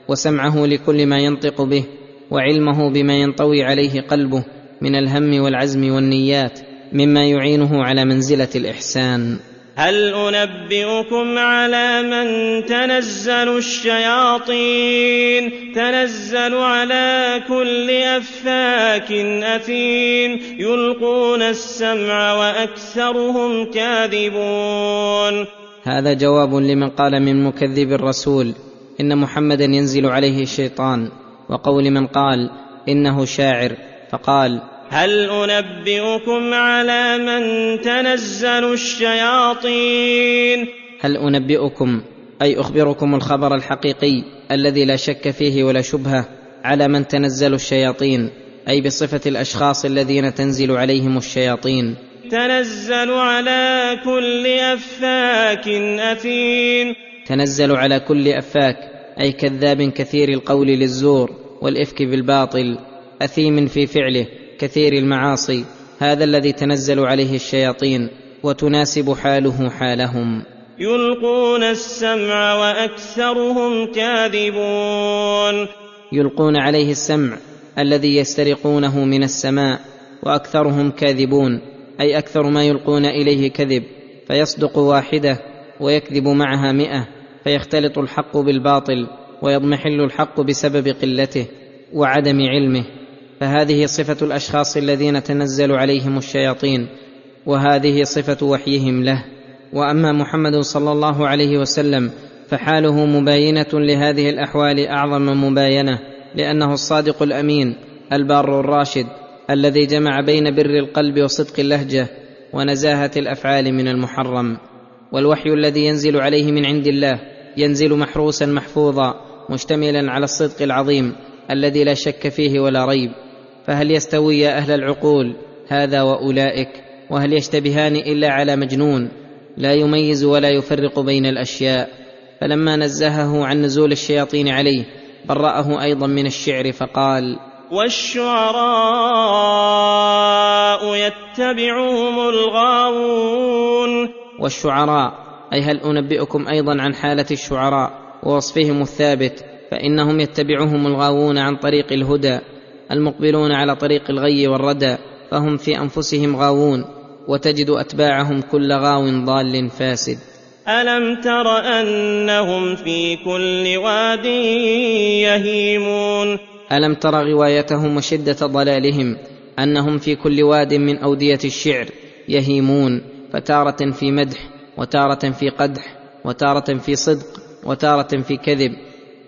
وسمعه لكل ما ينطق به وعلمه بما ينطوي عليه قلبه من الهم والعزم والنيات مما يعينه على منزلة الإحسان. هل أنبئكم على من تنزل الشياطين؟ تنزل على كل أفاك أثيم. يلقون السمع وأكثرهم كاذبون. هذا جواب لمن قال من مكذب الرسول إن محمدا ينزل عليه الشيطان. وقول من قال إنه شاعر فقال هل أنبئكم على من تنزل الشياطين؟ هل أنبئكم أي أخبركم الخبر الحقيقي الذي لا شك فيه ولا شبهة على من تنزل الشياطين أي بصفة الأشخاص الذين تنزل عليهم الشياطين؟ تنزل على كل أفاك أثيم. تنزل على كل أفاك أي كذاب كثير القول للزور والإفك بالباطل أثيم في فعله. كثير المعاصي هذا الذي تنزل عليه الشياطين وتناسب حاله حالهم. يلقون السمع وأكثرهم كاذبون. يلقون عليه السمع الذي يسترقونه من السماء وأكثرهم كاذبون أي أكثر ما يلقون إليه كذب فيصدق واحدة ويكذب معها مئة فيختلط الحق بالباطل ويضمحل الحق بسبب قلته وعدم علمه. فهذه صفة الأشخاص الذين تنزل عليهم الشياطين وهذه صفة وحيهم له. وأما محمد صلى الله عليه وسلم فحاله مباينة لهذه الأحوال أعظم مباينة لأنه الصادق الأمين البار الراشد الذي جمع بين بر القلب وصدق اللهجة ونزاهة الأفعال من المحرم. والوحي الذي ينزل عليه من عند الله ينزل محروسا محفوظا مشتملا على الصدق العظيم الذي لا شك فيه ولا ريب. فهل يستوي يا أهل العقول هذا وأولئك وهل يشتبهان إلا على مجنون لا يميز ولا يفرق بين الأشياء فلما نزهه عن نزول الشياطين عليه برأه أيضا من الشعر فقال والشعراء يتبعهم الغاوون. والشعراء أي هل أنبئكم أيضا عن حالة الشعراء ووصفهم الثابت فإنهم يتبعهم الغاوون عن طريق الهدى المقبلون على طريق الغي والردى فهم في أنفسهم غاوون وتجد أتباعهم كل غاو ضال فاسد. ألم تر أنهم في كل واد يهيمون؟ ألم تر غوايتهم وشدة ضلالهم أنهم في كل واد من أودية الشعر يهيمون فتارة في مدح وتارة في قدح وتارة في صدق وتارة في كذب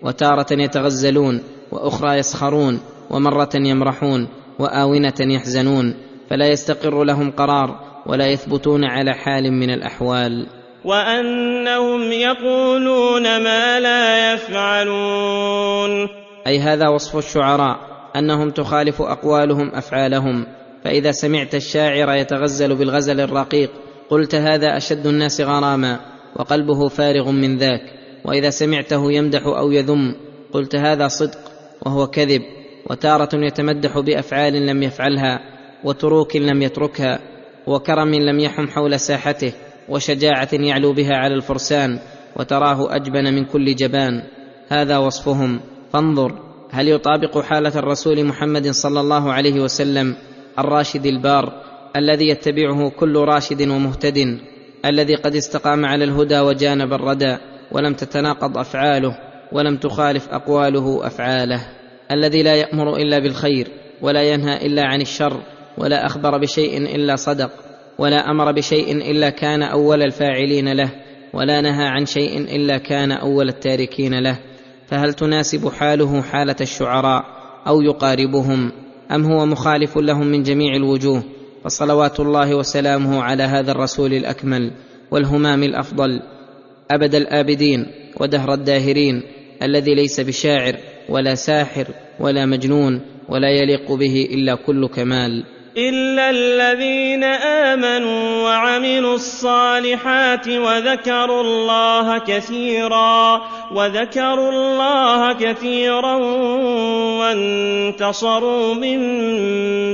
وتارة يتغزلون وأخرى يسخرون. ومرة يمرحون وآونة يحزنون فلا يستقر لهم قرار ولا يثبتون على حال من الأحوال. وأنهم يقولون ما لا يفعلون. أي هذا وصف الشعراء أنهم تخالف أقوالهم أفعالهم. فإذا سمعت الشاعر يتغزل بالغزل الرقيق قلت هذا أشد الناس غراما وقلبه فارغ من ذاك. وإذا سمعته يمدح أو يذم قلت هذا صدق وهو كذب. وتارة يتمدح بأفعال لم يفعلها وتروك لم يتركها وكرم لم يحم حول ساحته وشجاعة يعلو بها على الفرسان وتراه أجبن من كل جبان. هذا وصفهم. فانظر هل يطابق حالة الرسول محمد صلى الله عليه وسلم الراشد البار الذي يتبعه كل راشد ومهتد الذي قد استقام على الهدى وجانب الردى ولم تتناقض أفعاله ولم تخالف أقواله أفعاله؟ الذي لا يأمر إلا بالخير ولا ينهى إلا عن الشر ولا أخبر بشيء إلا صدق ولا أمر بشيء إلا كان أول الفاعلين له ولا نهى عن شيء إلا كان أول التاركين له. فهل تناسب حاله حالة الشعراء أو يقاربهم؟ أم هو مخالف لهم من جميع الوجوه؟ فصلوات الله وسلامه على هذا الرسول الأكمل والهمام الأفضل أبد الآبدين ودهر الداهرين الذي ليس بشاعر ولا ساحر ولا مجنون ولا يليق به إلا كل كمال. إلا الذين آمنوا وعملوا الصالحات وذكروا الله كثيرا وذكروا الله كثيرا وانتصروا من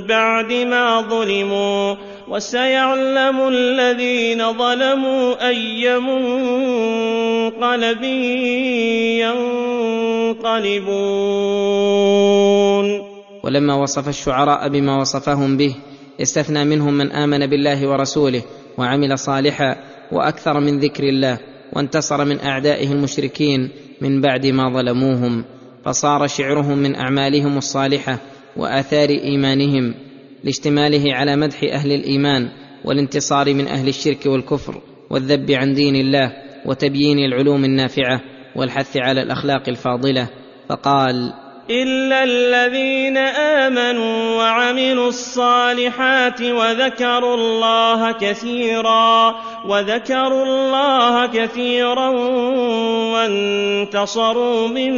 بعد ما ظلموا. وسيعلم الذين ظلموا أي منقلب ينقلبون. ولما وصف الشعراء بما وصفهم به استثنى منهم من آمن بالله ورسوله وعمل صالحا وأكثر من ذكر الله وانتصر من أعدائه المشركين من بعد ما ظلموهم فصار شعرهم من أعمالهم الصالحة وآثار إيمانهم. لاشتماله على مدح أهل الإيمان والانتصار من أهل الشرك والكفر والذب عن دين الله وتبيين العلوم النافعة والحث على الأخلاق الفاضلة. فقال إلا الذين آمنوا وعملوا الصالحات وذكروا الله كثيرا وذكروا الله كثيرا وانتصروا من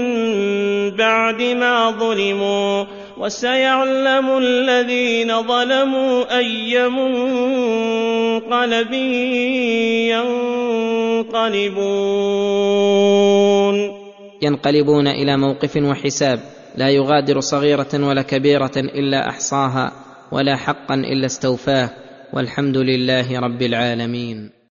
بعد ما ظلموا وسيعلم الذين ظلموا أي منقلب ينقلبون. ينقلبون إلى موقف وحساب لا يغادر صغيرة ولا كبيرة إلا أحصاها ولا حقا إلا استوفاه والحمد لله رب العالمين.